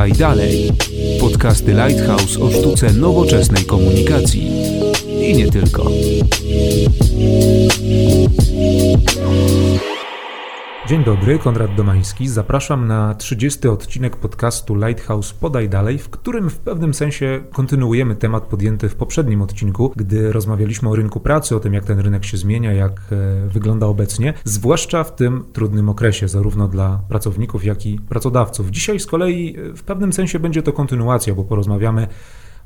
Podaj dalej. Podcasty Lighthouse o sztuce nowoczesnej komunikacji. I nie tylko. Dzień dobry, Konrad Domański. Zapraszam na 30 odcinek podcastu Lighthouse Podaj Dalej, w którym w pewnym sensie kontynuujemy temat podjęty w poprzednim odcinku, gdy rozmawialiśmy o rynku pracy, o tym jak ten rynek się zmienia, jak e, wygląda obecnie, zwłaszcza w tym trudnym okresie, zarówno dla pracowników, jak i pracodawców. Dzisiaj z kolei e, w pewnym sensie będzie to kontynuacja, bo porozmawiamy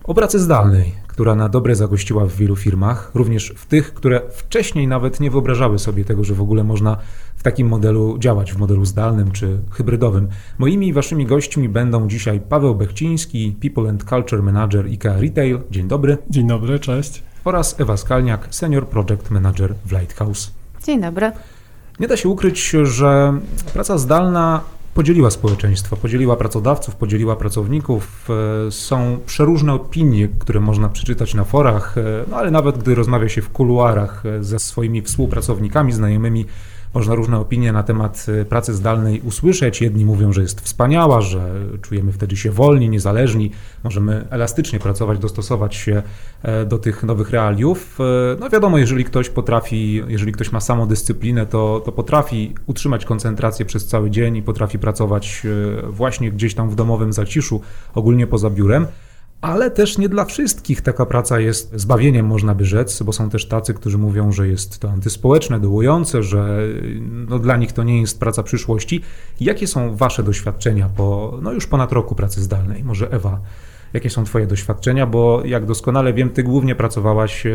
o pracy zdalnej, która na dobre zagościła w wielu firmach, również w tych, które wcześniej nawet nie wyobrażały sobie tego, że w ogóle można w takim modelu działać, w modelu zdalnym czy hybrydowym. Moimi i waszymi gośćmi będą dzisiaj Paweł Bechciński, People and Culture Manager IKEA Retail. Dzień dobry. Dzień dobry, cześć. Oraz Ewa Skalniak, Senior Project Manager w Lighthouse. Dzień dobry. Nie da się ukryć, że praca zdalna podzieliła społeczeństwo, podzieliła pracodawców, podzieliła pracowników. E, są przeróżne opinie, które można przeczytać na forach, e, no ale nawet gdy rozmawia się w kuluarach e, ze swoimi współpracownikami, znajomymi, można różne opinie na temat y, pracy zdalnej usłyszeć. Jedni mówią, że jest wspaniała, że czujemy wtedy się wolni, niezależni, możemy elastycznie pracować, dostosować się e, do tych nowych realiów. E, no wiadomo, jeżeli ktoś potrafi, jeżeli ktoś ma samodyscyplinę, to, to potrafi utrzymać koncentrację przez cały dzień i potrafi pracować e, właśnie gdzieś tam w domowym zaciszu, ogólnie poza biurem ale też nie dla wszystkich taka praca jest zbawieniem, można by rzec, bo są też tacy, którzy mówią, że jest to antyspołeczne, dołujące, że no, dla nich to nie jest praca przyszłości. Jakie są Wasze doświadczenia po no, już ponad roku pracy zdalnej? Może Ewa Jakie są Twoje doświadczenia? Bo jak doskonale wiem, Ty głównie pracowałaś e,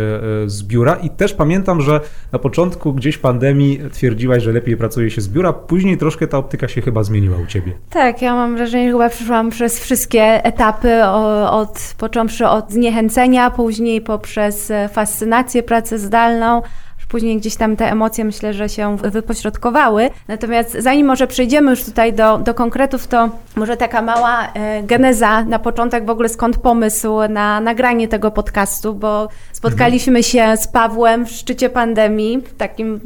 z biura i też pamiętam, że na początku gdzieś pandemii twierdziłaś, że lepiej pracuje się z biura, później troszkę ta optyka się chyba zmieniła u Ciebie. Tak, ja mam wrażenie, że chyba przeszłam przez wszystkie etapy, od, począwszy od zniechęcenia, później poprzez fascynację pracę zdalną, później gdzieś tam te emocje myślę, że się wypośrodkowały. Natomiast zanim może przejdziemy już tutaj do, do konkretów, to może taka mała e, geneza na początek w ogóle skąd pomysł na nagranie tego podcastu, bo spotkaliśmy się z Pawłem w szczycie pandemii, w takim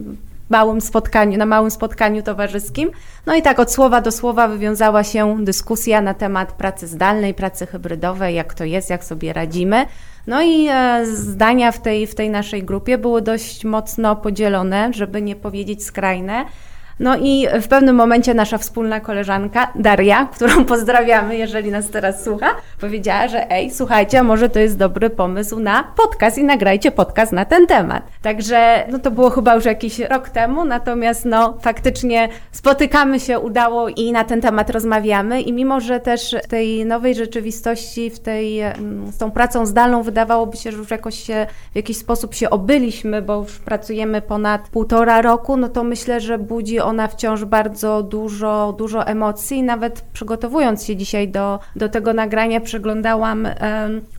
małym spotkaniu, na małym spotkaniu towarzyskim. No i tak od słowa do słowa wywiązała się dyskusja na temat pracy zdalnej, pracy hybrydowej, jak to jest, jak sobie radzimy. No i e, zdania w tej, w tej naszej grupie były dość mocno podzielone, żeby nie powiedzieć skrajne. No i w pewnym momencie nasza wspólna koleżanka Daria, którą pozdrawiamy, jeżeli nas teraz słucha, powiedziała, że ej, słuchajcie, może to jest dobry pomysł na podcast i nagrajcie podcast na ten temat. Także no to było chyba już jakiś rok temu, natomiast no faktycznie spotykamy się, udało i na ten temat rozmawiamy i mimo, że też w tej nowej rzeczywistości, w tej, mm, z tą pracą zdalną wydawałoby się, że już jakoś się, w jakiś sposób się obyliśmy, bo już pracujemy ponad półtora roku, no to myślę, że budzi ona wciąż bardzo dużo, dużo emocji. Nawet przygotowując się dzisiaj do, do tego nagrania, przeglądałam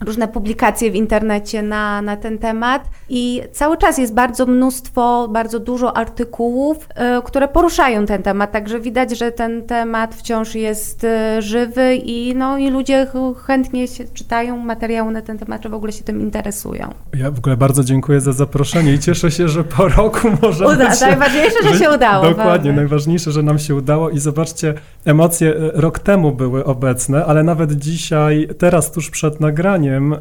różne publikacje w internecie na, na ten temat i cały czas jest bardzo mnóstwo, bardzo dużo artykułów, e, które poruszają ten temat, także widać, że ten temat wciąż jest e, żywy i, no, i ludzie chętnie się czytają materiały na ten temat, czy w ogóle się tym interesują. Ja w ogóle bardzo dziękuję za zaproszenie i cieszę się, że po roku możemy Uda, się... Najważniejsze, że się udało. Dokładnie. Dokładnie, najważniejsze, że nam się udało i zobaczcie, emocje e, rok temu były obecne, ale nawet dzisiaj, teraz tuż przed nagraniem,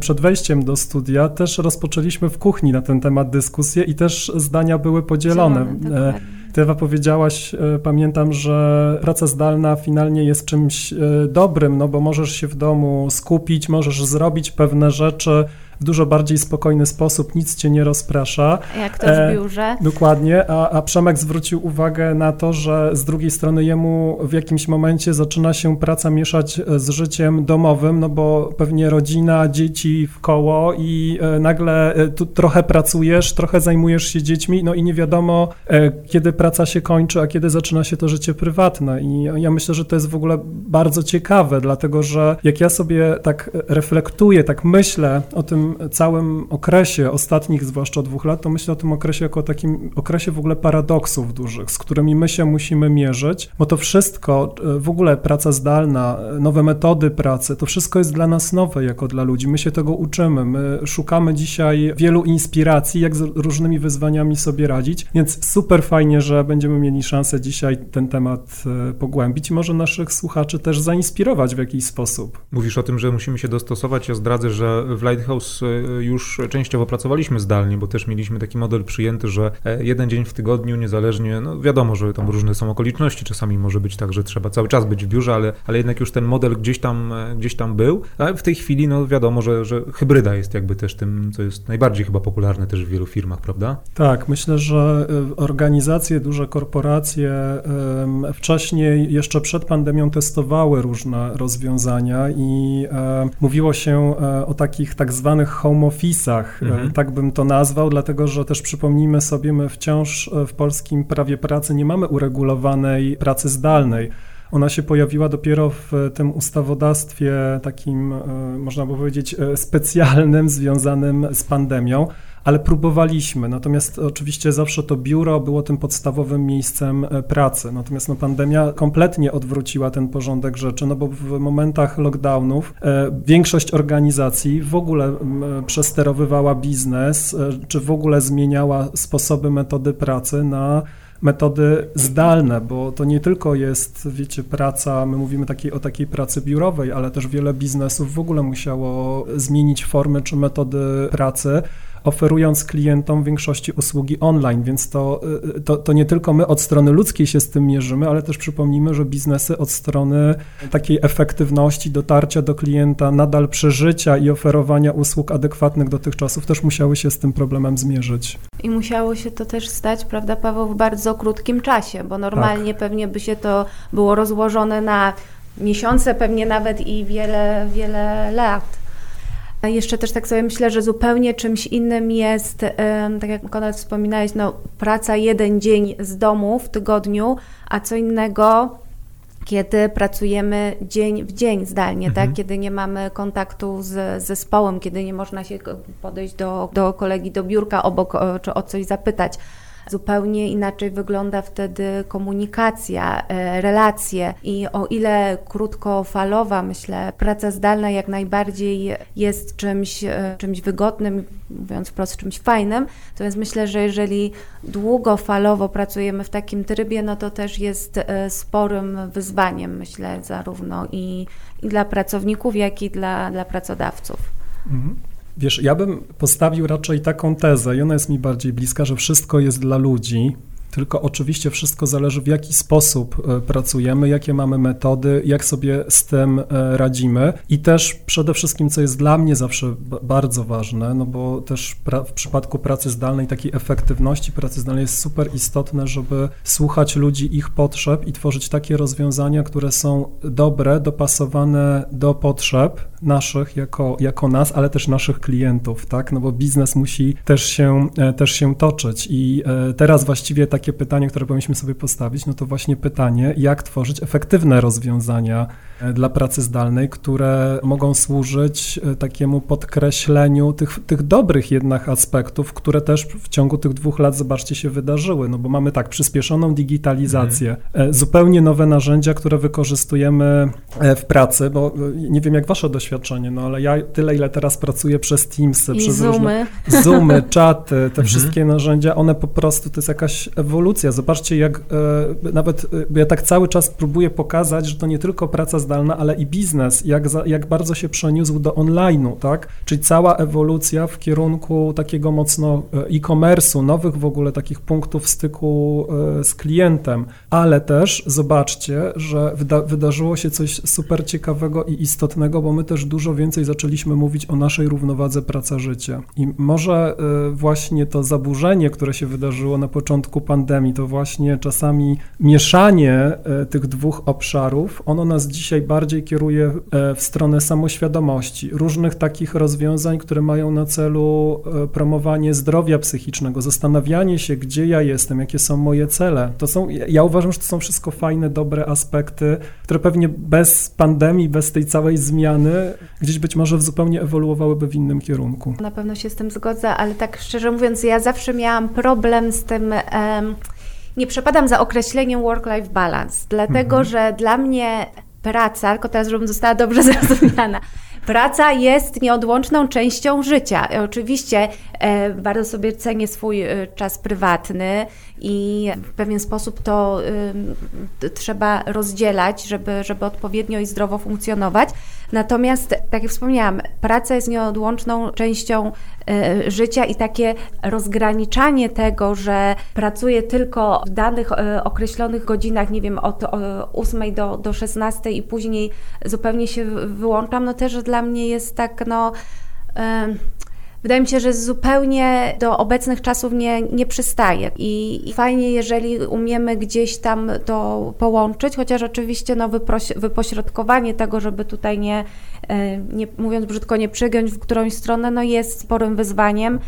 przed wejściem do studia, też rozpoczęliśmy w kuchni na ten temat dyskusję i też zdania były podzielone. Zielone, ty Ewa powiedziałaś, e, pamiętam, że praca zdalna finalnie jest czymś e, dobrym, no bo możesz się w domu skupić, możesz zrobić pewne rzeczy, w dużo bardziej spokojny sposób, nic cię nie rozprasza. Jak to w e, biurze. Dokładnie, a, a Przemek zwrócił uwagę na to, że z drugiej strony jemu w jakimś momencie zaczyna się praca mieszać e, z życiem domowym, no bo pewnie rodzina, dzieci w koło i e, nagle tu trochę pracujesz, trochę zajmujesz się dziećmi, no i nie wiadomo, kiedy praca się kończy, a kiedy zaczyna się to życie prywatne. I ja myślę, że to jest w ogóle bardzo ciekawe, dlatego że jak ja sobie tak reflektuję, tak myślę o tym, całym okresie, ostatnich zwłaszcza dwóch lat, to myślę o tym okresie jako o takim okresie w ogóle paradoksów dużych, z którymi my się musimy mierzyć, bo to wszystko, e, w ogóle praca zdalna, e, nowe metody pracy, to wszystko jest dla nas nowe jako dla ludzi. My się tego uczymy, my szukamy dzisiaj wielu inspiracji, jak z różnymi wyzwaniami sobie radzić, więc super fajnie, że będziemy mieli szansę dzisiaj ten temat e, pogłębić i może naszych słuchaczy też zainspirować w jakiś sposób. Mówisz o tym, że musimy się dostosować. Ja zdradzę, że w Lighthouse już częściowo pracowaliśmy zdalnie, bo też mieliśmy taki model przyjęty, że jeden dzień w tygodniu, niezależnie, no wiadomo, że tam różne są okoliczności, czasami może być tak, że trzeba cały czas być w biurze, ale, ale jednak już ten model gdzieś tam, gdzieś tam był, a w tej chwili, no wiadomo, że, że hybryda jest jakby też tym, co jest najbardziej chyba popularne też w wielu firmach, prawda? Tak, myślę, że y, organizacje, duże korporacje wcześniej, jeszcze przed pandemią testowały różne rozwiązania i e, mówiło się e, o takich tak zwanych home office'ach, e, mhm. tak bym to nazwał, dlatego, że też przypomnijmy sobie, my wciąż w polskim prawie pracy nie mamy uregulowanej pracy zdalnej. Ona się pojawiła dopiero w tym ustawodawstwie takim, e, można by powiedzieć, e, specjalnym, związanym z pandemią, ale próbowaliśmy. Natomiast oczywiście zawsze to biuro było tym podstawowym miejscem e, pracy. Natomiast no, pandemia kompletnie odwróciła ten porządek rzeczy, no bo w momentach lockdownów większość organizacji w ogóle przesterowywała biznes, czy w ogóle zmieniała sposoby, metody pracy na metody zdalne, bo to nie tylko jest, wiecie, praca, my mówimy takiej, o takiej pracy biurowej, ale też wiele biznesów w ogóle musiało zmienić formy czy metody pracy oferując klientom większości usługi online, więc to, y, to, to nie tylko my od strony ludzkiej się z tym mierzymy, ale też przypomnijmy, że biznesy od strony takiej efektywności, dotarcia do klienta, nadal przeżycia i oferowania usług adekwatnych do tych czasów też musiały się z tym problemem zmierzyć. I musiało się to też stać, prawda, Paweł, w bardzo krótkim czasie, bo normalnie tak. pewnie by się to było rozłożone na miesiące, pewnie nawet i wiele, wiele lat. Jeszcze też tak sobie myślę, że zupełnie czymś innym jest, tak jak Konrad wspominałeś, no, praca jeden dzień z domu w tygodniu, a co innego kiedy pracujemy dzień w dzień zdalnie, tak? mhm. tak? Kiedy nie mamy kontaktu z zespołem, kiedy nie można się podejść do, do kolegi do biurka obok czy o coś zapytać. Zupełnie inaczej wygląda wtedy komunikacja, e, relacje i o ile krótkofalowa, myślę, praca zdalna jak najbardziej jest czymś, e, czymś wygodnym, mówiąc wprost, czymś fajnym, natomiast myślę, że jeżeli długofalowo pracujemy w takim trybie, no to też jest e, sporym wyzwaniem, myślę, zarówno i, i dla pracowników, jak i dla, dla pracodawców. Mhm. Wiesz, ja bym postawił raczej taką tezę, i ona jest mi bardziej bliska, że wszystko jest dla ludzi, tylko oczywiście wszystko zależy w jaki sposób e, pracujemy, jakie mamy metody, jak sobie z tym e, radzimy. I też przede wszystkim, co jest dla mnie zawsze bardzo ważne, no bo też w przypadku pracy zdalnej, takiej efektywności pracy zdalnej jest super istotne, żeby słuchać ludzi, ich potrzeb i tworzyć takie rozwiązania, które są dobre, dopasowane do potrzeb naszych jako, jako nas, ale też naszych klientów, tak, no bo biznes musi też się, e, też się toczyć. I teraz właściwie takie pytanie, które powinniśmy sobie postawić, no to właśnie pytanie, jak tworzyć efektywne rozwiązania e, dla pracy zdalnej, które mogą służyć e, takiemu podkreśleniu tych, tych dobrych jednak aspektów, które też w ciągu tych dwóch lat, zobaczcie, się wydarzyły, no bo mamy tak, przyspieszoną digitalizację, mhm. zupełnie nowe narzędzia, które wykorzystujemy w pracy, bo nie wiem jak wasze doświadczenie, no ale ja tyle, ile teraz pracuję przez Teamsy, I przez Zoomy. różne Zoomy, czaty, te mhm. wszystkie narzędzia, one po prostu, to jest jakaś ewolucja. Zobaczcie, jak e, nawet e, ja tak cały czas próbuję pokazać, że to nie tylko praca zdalna, ale i biznes, jak, za, jak bardzo się przeniósł do online'u, tak? Czyli cała ewolucja w kierunku takiego mocno e, e-commerce'u, nowych w ogóle takich punktów styku z klientem, ale też zobaczcie, że wyda wydarzyło się coś super ciekawego i istotnego, bo my też dużo więcej zaczęliśmy mówić o naszej równowadze praca-życie. I może właśnie to zaburzenie, które się wydarzyło na początku pandemii, to właśnie czasami mieszanie e, tych dwóch obszarów, ono nas dzisiaj bardziej kieruje e, w stronę samoświadomości, różnych takich rozwiązań, które mają na celu e, promowanie zdrowia psychicznego, zastanawianie się, gdzie ja jestem, jakie są moje cele. To są, ja uważam, że to są wszystko fajne, dobre aspekty, które pewnie bez pandemii, bez tej całej zmiany gdzieś być może zupełnie ewoluowałyby w innym kierunku. Na pewno się z tym zgodzę, ale tak szczerze mówiąc, ja zawsze miałam problem z tym. Um, nie przepadam za określeniem work-life balance, dlatego mhm. że dla mnie praca, tylko teraz, żebym została dobrze zrozumiana, Praca jest nieodłączną częścią życia. Oczywiście e, bardzo sobie cenię swój e, czas prywatny i w pewien sposób to y, trzeba rozdzielać, żeby, żeby odpowiednio i zdrowo funkcjonować. Natomiast, tak jak wspomniałam, praca jest nieodłączną częścią y, życia i takie rozgraniczanie tego, że pracuję tylko w danych y, określonych godzinach, nie wiem, od 8 do, do 16 i później zupełnie się wyłączam, no też dla mnie jest tak, no wydaje mi się, że zupełnie do obecnych czasów nie, nie przystaje. I, I, fajnie, jeżeli umiemy gdzieś tam to połączyć, chociaż oczywiście no, wypośrodkowanie tego, żeby tutaj nie, e, nie, mówiąc brzydko, nie przygiąć w którąś stronę, no jest sporym wyzwaniem.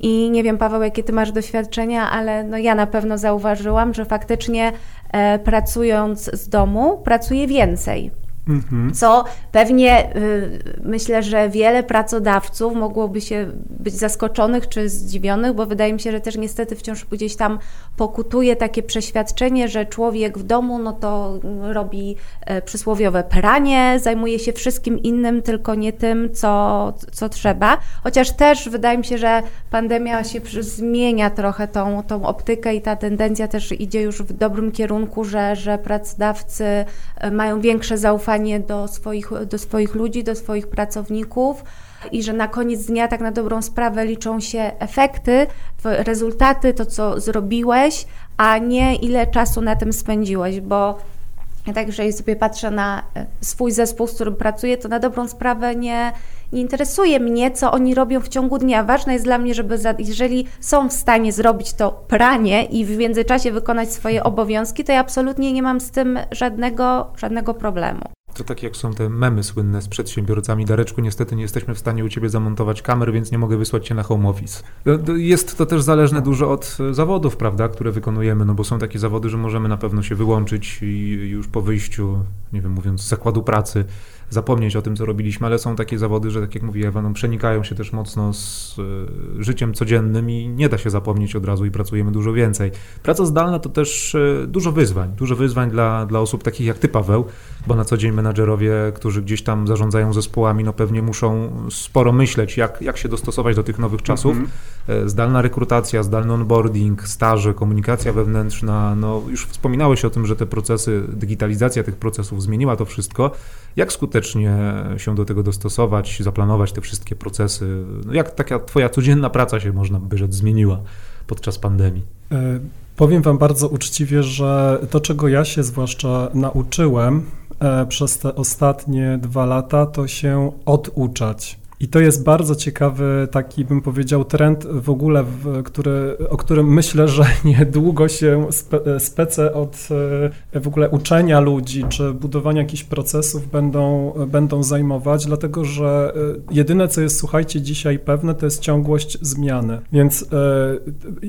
I nie wiem, Paweł, jakie ty masz doświadczenia, ale no ja na pewno zauważyłam, że faktycznie e, pracując z domu, pracuję więcej. Mhm. Co pewnie y, myślę, że wiele pracodawców mogłoby się być zaskoczonych czy zdziwionych, bo wydaje mi się, że też niestety wciąż gdzieś tam pokutuje takie przeświadczenie, że człowiek w domu no to robi e, przysłowiowe pranie, zajmuje się wszystkim innym, tylko nie tym, co, co trzeba. Chociaż też wydaje mi się, że pandemia się zmienia trochę tą, tą optykę i ta tendencja też idzie już w dobrym kierunku, że, że pracodawcy e, mają większe zaufanie zaufanie do swoich, do swoich ludzi, do swoich pracowników i że na koniec dnia tak na dobrą sprawę liczą się efekty, rezultaty, to co zrobiłeś, a nie ile czasu na tym spędziłeś, bo ja tak, jeżeli sobie patrzę na e, swój zespół, z którym pracuję, to na dobrą sprawę nie, nie interesuje mnie, co oni robią w ciągu dnia. Ważne jest dla mnie, żeby za, jeżeli są w stanie zrobić to pranie i w międzyczasie wykonać swoje obowiązki, to ja absolutnie nie mam z tym żadnego, żadnego problemu. To tak jak są te memy słynne z przedsiębiorcami. Dareczku, niestety nie jesteśmy w stanie u Ciebie zamontować kamer, więc nie mogę wysłać Cię na home office. Jest to też zależne dużo od e, zawodów, prawda, które wykonujemy, no bo są takie zawody, że możemy na pewno się wyłączyć i już po wyjściu, nie wiem, mówiąc, z zakładu pracy, zapomnieć o tym, co robiliśmy, ale są takie zawody, że tak jak mówi Ewa, no, przenikają się też mocno z y, życiem codziennym i nie da się zapomnieć od razu i pracujemy dużo więcej. Praca zdalna to też y, dużo wyzwań, dużo wyzwań dla, dla osób takich jak Ty, Paweł, bo na co dzień menadżerowie, którzy gdzieś tam zarządzają zespołami, no pewnie muszą sporo myśleć, jak, jak się dostosować do tych nowych czasów. Mm -hmm. Zdalna rekrutacja, zdalny onboarding, staże, komunikacja wewnętrzna, no już wspominałeś o tym, że te procesy, digitalizacja tych procesów zmieniła to wszystko. Jak skutecznie się do tego dostosować, zaplanować te wszystkie procesy? No jak taka Twoja codzienna praca się, można by rzec, zmieniła podczas pandemii? E, powiem Wam bardzo uczciwie, że to, czego ja się zwłaszcza nauczyłem e, przez te ostatnie dwa lata, to się oduczać. I to jest bardzo ciekawy, taki bym powiedział, trend w ogóle, w, który, o którym myślę, że niedługo się spe, spece od e, w ogóle uczenia ludzi czy budowania jakichś procesów będą, będą zajmować, dlatego że e, jedyne, co jest, słuchajcie, dzisiaj pewne, to jest ciągłość zmiany. Więc e,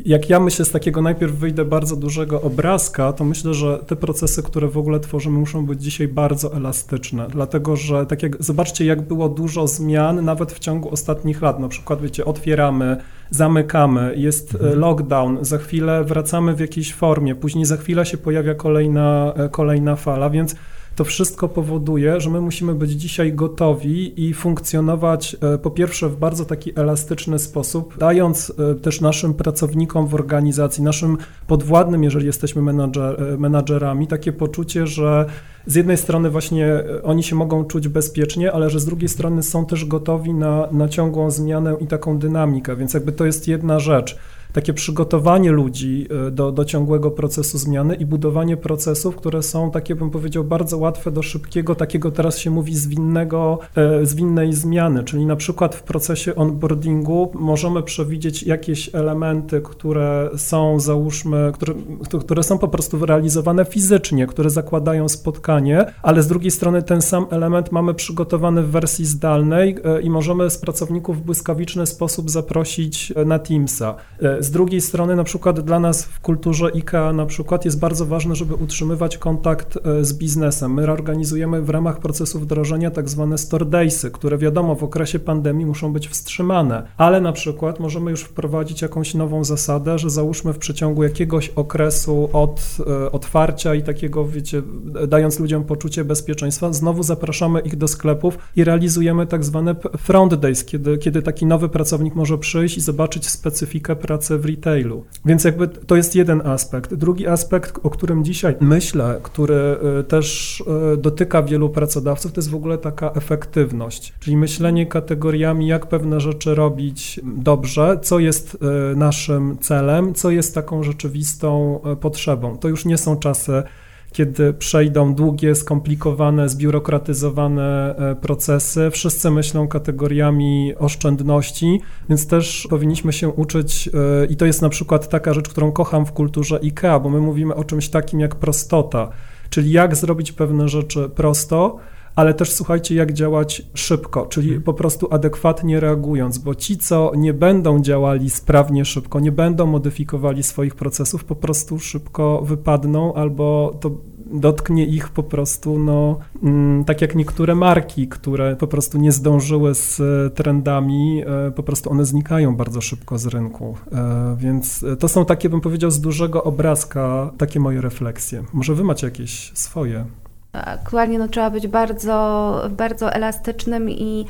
jak ja myślę z takiego najpierw wyjdę bardzo dużego obrazka, to myślę, że te procesy, które w ogóle tworzymy, muszą być dzisiaj bardzo elastyczne, dlatego że tak jak, zobaczcie, jak było dużo zmian, nawet nawet w ciągu ostatnich lat. Na przykład, wiecie, otwieramy, zamykamy, jest e, mhm. lockdown, za chwilę wracamy w jakiejś formie, później za chwilę się pojawia kolejna, e, kolejna fala, więc to wszystko powoduje, że my musimy być dzisiaj gotowi i funkcjonować e, po pierwsze w bardzo taki elastyczny sposób, dając też naszym pracownikom w organizacji, naszym podwładnym, jeżeli jesteśmy menadżer, menadżerami, takie poczucie, że z jednej strony właśnie e, oni się mogą czuć bezpiecznie, ale że z drugiej strony są też gotowi na, na ciągłą zmianę i taką dynamikę, więc jakby to jest jedna rzecz takie przygotowanie ludzi e, do, do ciągłego procesu zmiany i budowanie procesów, które są takie, bym powiedział, bardzo łatwe do szybkiego, takiego teraz się mówi zwinnego, e, zwinnej zmiany, czyli na przykład w procesie onboardingu możemy przewidzieć jakieś elementy, które są, załóżmy, które, które są po prostu realizowane fizycznie, które zakładają spotkanie, ale z drugiej strony ten sam element mamy przygotowany w wersji zdalnej e, i możemy z pracowników w błyskawiczny sposób zaprosić na Teamsa. Z z drugiej strony na przykład dla nas w kulturze IKEA na przykład jest bardzo ważne, żeby utrzymywać kontakt e, z biznesem. My organizujemy w ramach procesu wdrożenia tak zwane store daysy, które wiadomo w okresie pandemii muszą być wstrzymane, ale na przykład możemy już wprowadzić jakąś nową zasadę, że załóżmy w przeciągu jakiegoś okresu od e, otwarcia i takiego, wiecie, dając ludziom poczucie bezpieczeństwa, znowu zapraszamy ich do sklepów i realizujemy tak zwane front days, kiedy, kiedy taki nowy pracownik może przyjść i zobaczyć specyfikę pracy w retailu. Więc jakby to jest jeden aspekt. Drugi aspekt, o którym dzisiaj myślę, który y, też y, dotyka wielu pracodawców, to jest w ogóle taka efektywność, czyli myślenie kategoriami, jak pewne rzeczy robić dobrze, co jest y, naszym celem, co jest taką rzeczywistą potrzebą. To już nie są czasy kiedy przejdą długie, skomplikowane, zbiurokratyzowane e, procesy. Wszyscy myślą kategoriami oszczędności, więc też powinniśmy się uczyć, e, i to jest na przykład taka rzecz, którą kocham w kulturze IKEA, bo my mówimy o czymś takim jak prostota, czyli jak zrobić pewne rzeczy prosto, ale też słuchajcie, jak działać szybko, czyli mhm. po prostu adekwatnie reagując, bo ci, co nie będą działali sprawnie szybko, nie będą modyfikowali swoich procesów, po prostu szybko wypadną albo to dotknie ich po prostu, no, mm, tak jak niektóre marki, które po prostu nie zdążyły z trendami, e, po prostu one znikają bardzo szybko z rynku. E, więc to są takie, bym powiedział, z dużego obrazka takie moje refleksje. Może wy macie jakieś swoje? Aktualnie no, trzeba być bardzo, bardzo elastycznym i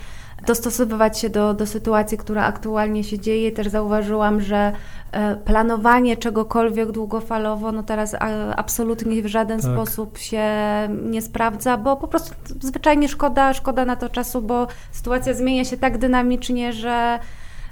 dostosowywać się do, do sytuacji, która aktualnie się dzieje. Też zauważyłam, że e, planowanie czegokolwiek długofalowo, no teraz absolutnie w żaden tak. sposób się nie sprawdza, bo po prostu zwyczajnie szkoda, szkoda na to czasu, bo sytuacja zmienia się tak dynamicznie, że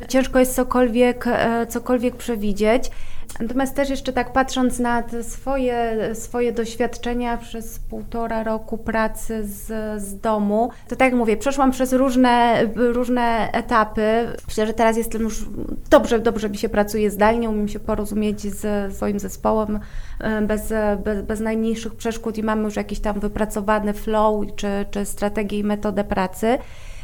ciężko jest cokolwiek, e, cokolwiek przewidzieć. Natomiast też jeszcze tak patrząc na swoje, swoje doświadczenia przez półtora roku pracy z, z domu, to tak jak mówię, przeszłam przez różne, różne etapy. Myślę, że teraz jestem już dobrze, dobrze mi się pracuje zdalnie, umiem się porozumieć z swoim zespołem e, bez, bez, bez najmniejszych przeszkód i mamy już jakiś tam wypracowany flow czy, czy strategię i metodę pracy.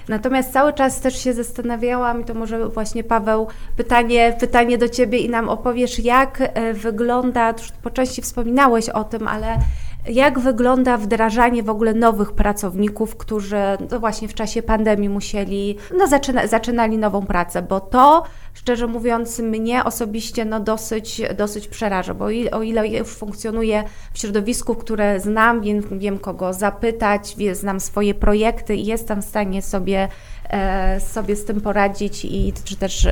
Natomiast cały czas też się zastanawiałam, i to może właśnie Paweł, pytanie, pytanie do Ciebie i nam opowiesz, jak e, wygląda, po części wspominałeś o tym, ale jak wygląda wdrażanie w ogóle nowych pracowników, którzy no właśnie w czasie pandemii musieli, no zaczyna, zaczynali nową pracę, bo to, szczerze mówiąc, mnie osobiście no dosyć, dosyć przeraża, bo o ile już funkcjonuję w środowisku, które znam, wiem, wiem kogo zapytać, znam swoje projekty i jestem w stanie sobie, e, sobie z tym poradzić i czy też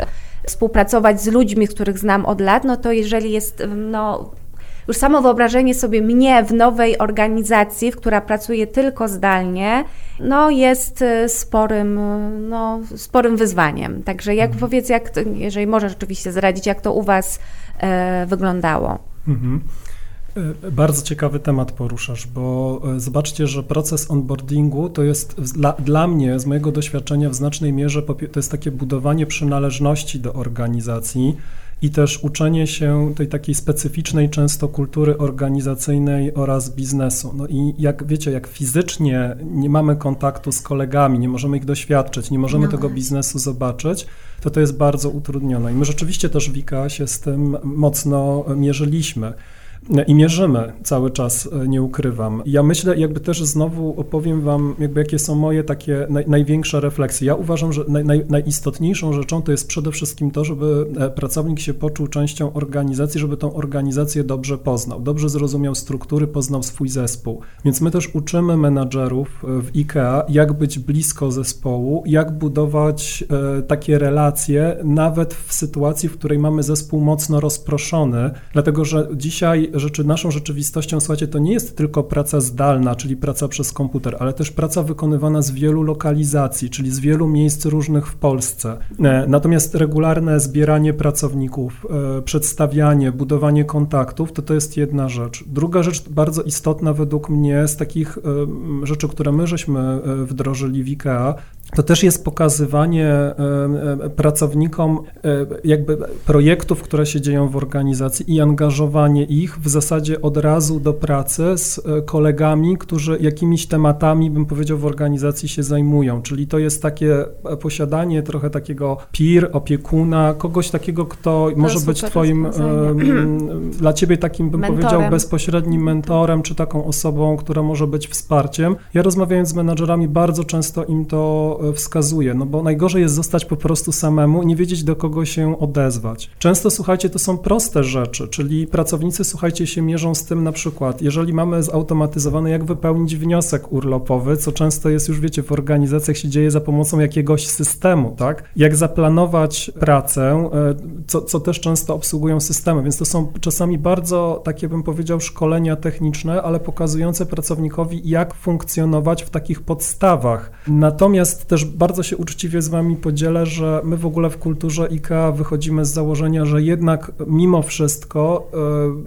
współpracować z ludźmi, których znam od lat, no to jeżeli jest no, już samo wyobrażenie sobie mnie w nowej organizacji, w która pracuje tylko zdalnie, no jest y, sporym, y, no, sporym wyzwaniem. Także jak mhm. powiedz, jak to, jeżeli możesz oczywiście zradzić, jak to u Was e, wyglądało? Mhm. Bardzo ciekawy temat poruszasz, bo zobaczcie, że proces onboardingu to jest dla, dla, mnie, z mojego doświadczenia, w znacznej mierze to jest takie budowanie przynależności do organizacji i też uczenie się tej takiej specyficznej często kultury organizacyjnej oraz biznesu. No i jak wiecie, jak fizycznie nie mamy kontaktu z kolegami, nie możemy ich doświadczyć, nie możemy no. tego biznesu zobaczyć, to to jest bardzo utrudnione. I my rzeczywiście też w IKA się z tym mocno mierzyliśmy. I mierzymy cały czas, e, nie ukrywam. Ja myślę, jakby też znowu opowiem Wam, jakby jakie są moje takie naj, największe refleksje. Ja uważam, że naj, naj, najistotniejszą rzeczą to jest przede wszystkim to, żeby e, pracownik się poczuł częścią organizacji, żeby tą organizację dobrze poznał, dobrze zrozumiał struktury, poznał swój zespół. Więc my też uczymy menadżerów e, w IKEA, jak być blisko zespołu, jak budować takie relacje, nawet w sytuacji, w której mamy zespół mocno rozproszony, dlatego że dzisiaj rzeczy, naszą rzeczywistością, słuchajcie, to nie jest tylko praca zdalna, czyli praca przez komputer, ale też praca wykonywana z wielu lokalizacji, czyli z wielu miejsc różnych w Polsce. E, natomiast regularne zbieranie pracowników, e, przedstawianie, budowanie kontaktów, to to jest jedna rzecz. Druga rzecz bardzo istotna według mnie z takich e, rzeczy, które my żeśmy wdrożyli w IKEA, to też jest pokazywanie e, e, pracownikom e, jakby projektów, które się dzieją w organizacji i angażowanie ich w zasadzie od razu do pracy z kolegami, którzy jakimiś tematami, bym powiedział, w organizacji się zajmują. Czyli to jest takie posiadanie trochę takiego peer, opiekuna, kogoś takiego, kto to może być twoim, dla ciebie takim, bym mentorem. powiedział, bezpośrednim mentorem, czy taką osobą, która może być wsparciem. Ja rozmawiając z menadżerami bardzo często im to wskazuje, no bo najgorzej jest zostać po prostu samemu i nie wiedzieć do kogo się odezwać. Często, słuchajcie, to są proste rzeczy, czyli pracownicy, słuchajcie, się mierzą z tym na przykład, jeżeli mamy zautomatyzowane, jak wypełnić wniosek urlopowy, co często jest już, wiecie, w organizacjach się dzieje za pomocą jakiegoś systemu, tak? Jak zaplanować pracę, e, co, co też często obsługują systemy, więc to są czasami bardzo, takie bym powiedział, szkolenia techniczne, ale pokazujące pracownikowi, jak funkcjonować w takich podstawach. Natomiast też bardzo się uczciwie z Wami podzielę, że my w ogóle w kulturze IKEA wychodzimy z założenia, że jednak mimo wszystko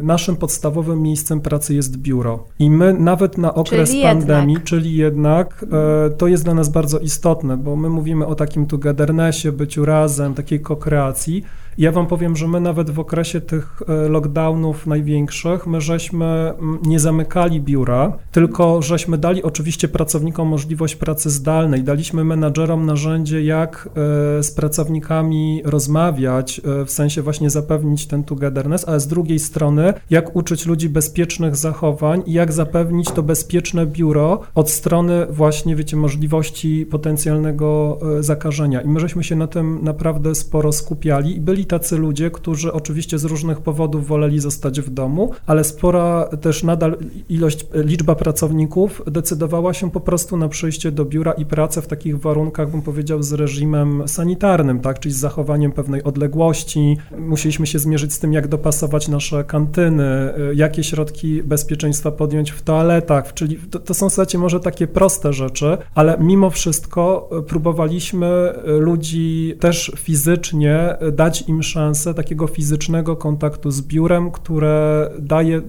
y, naszym podstawowym miejscem pracy jest biuro. I my nawet na okres czyli pandemii, jednak. czyli jednak, y, to jest dla nas bardzo istotne, bo my mówimy o takim togethernessie, byciu razem, takiej kokreacji. Ja wam powiem, że my nawet w okresie tych e, lockdownów największych, my żeśmy mm, nie zamykali biura, tylko żeśmy dali oczywiście pracownikom możliwość pracy zdalnej, daliśmy menadżerom narzędzie, jak e, z pracownikami rozmawiać, e, w sensie właśnie zapewnić ten togetherness, ale z drugiej strony, jak uczyć ludzi bezpiecznych zachowań i jak zapewnić to bezpieczne biuro od strony właśnie, wiecie, możliwości potencjalnego zakażenia. I my żeśmy się na tym naprawdę sporo skupiali i byli byli tacy ludzie, którzy oczywiście z różnych powodów woleli zostać w domu, ale spora też nadal ilość, liczba pracowników decydowała się po prostu na przyjście do biura i pracę w takich warunkach, bym powiedział, z reżimem sanitarnym, tak, czyli z zachowaniem pewnej odległości. Musieliśmy się zmierzyć z tym, jak dopasować nasze kantyny, jakie środki bezpieczeństwa podjąć w toaletach, czyli to, to są w zasadzie może takie proste rzeczy, ale mimo wszystko próbowaliśmy ludzi też fizycznie dać im im szansę takiego fizycznego kontaktu z biurem, które daje,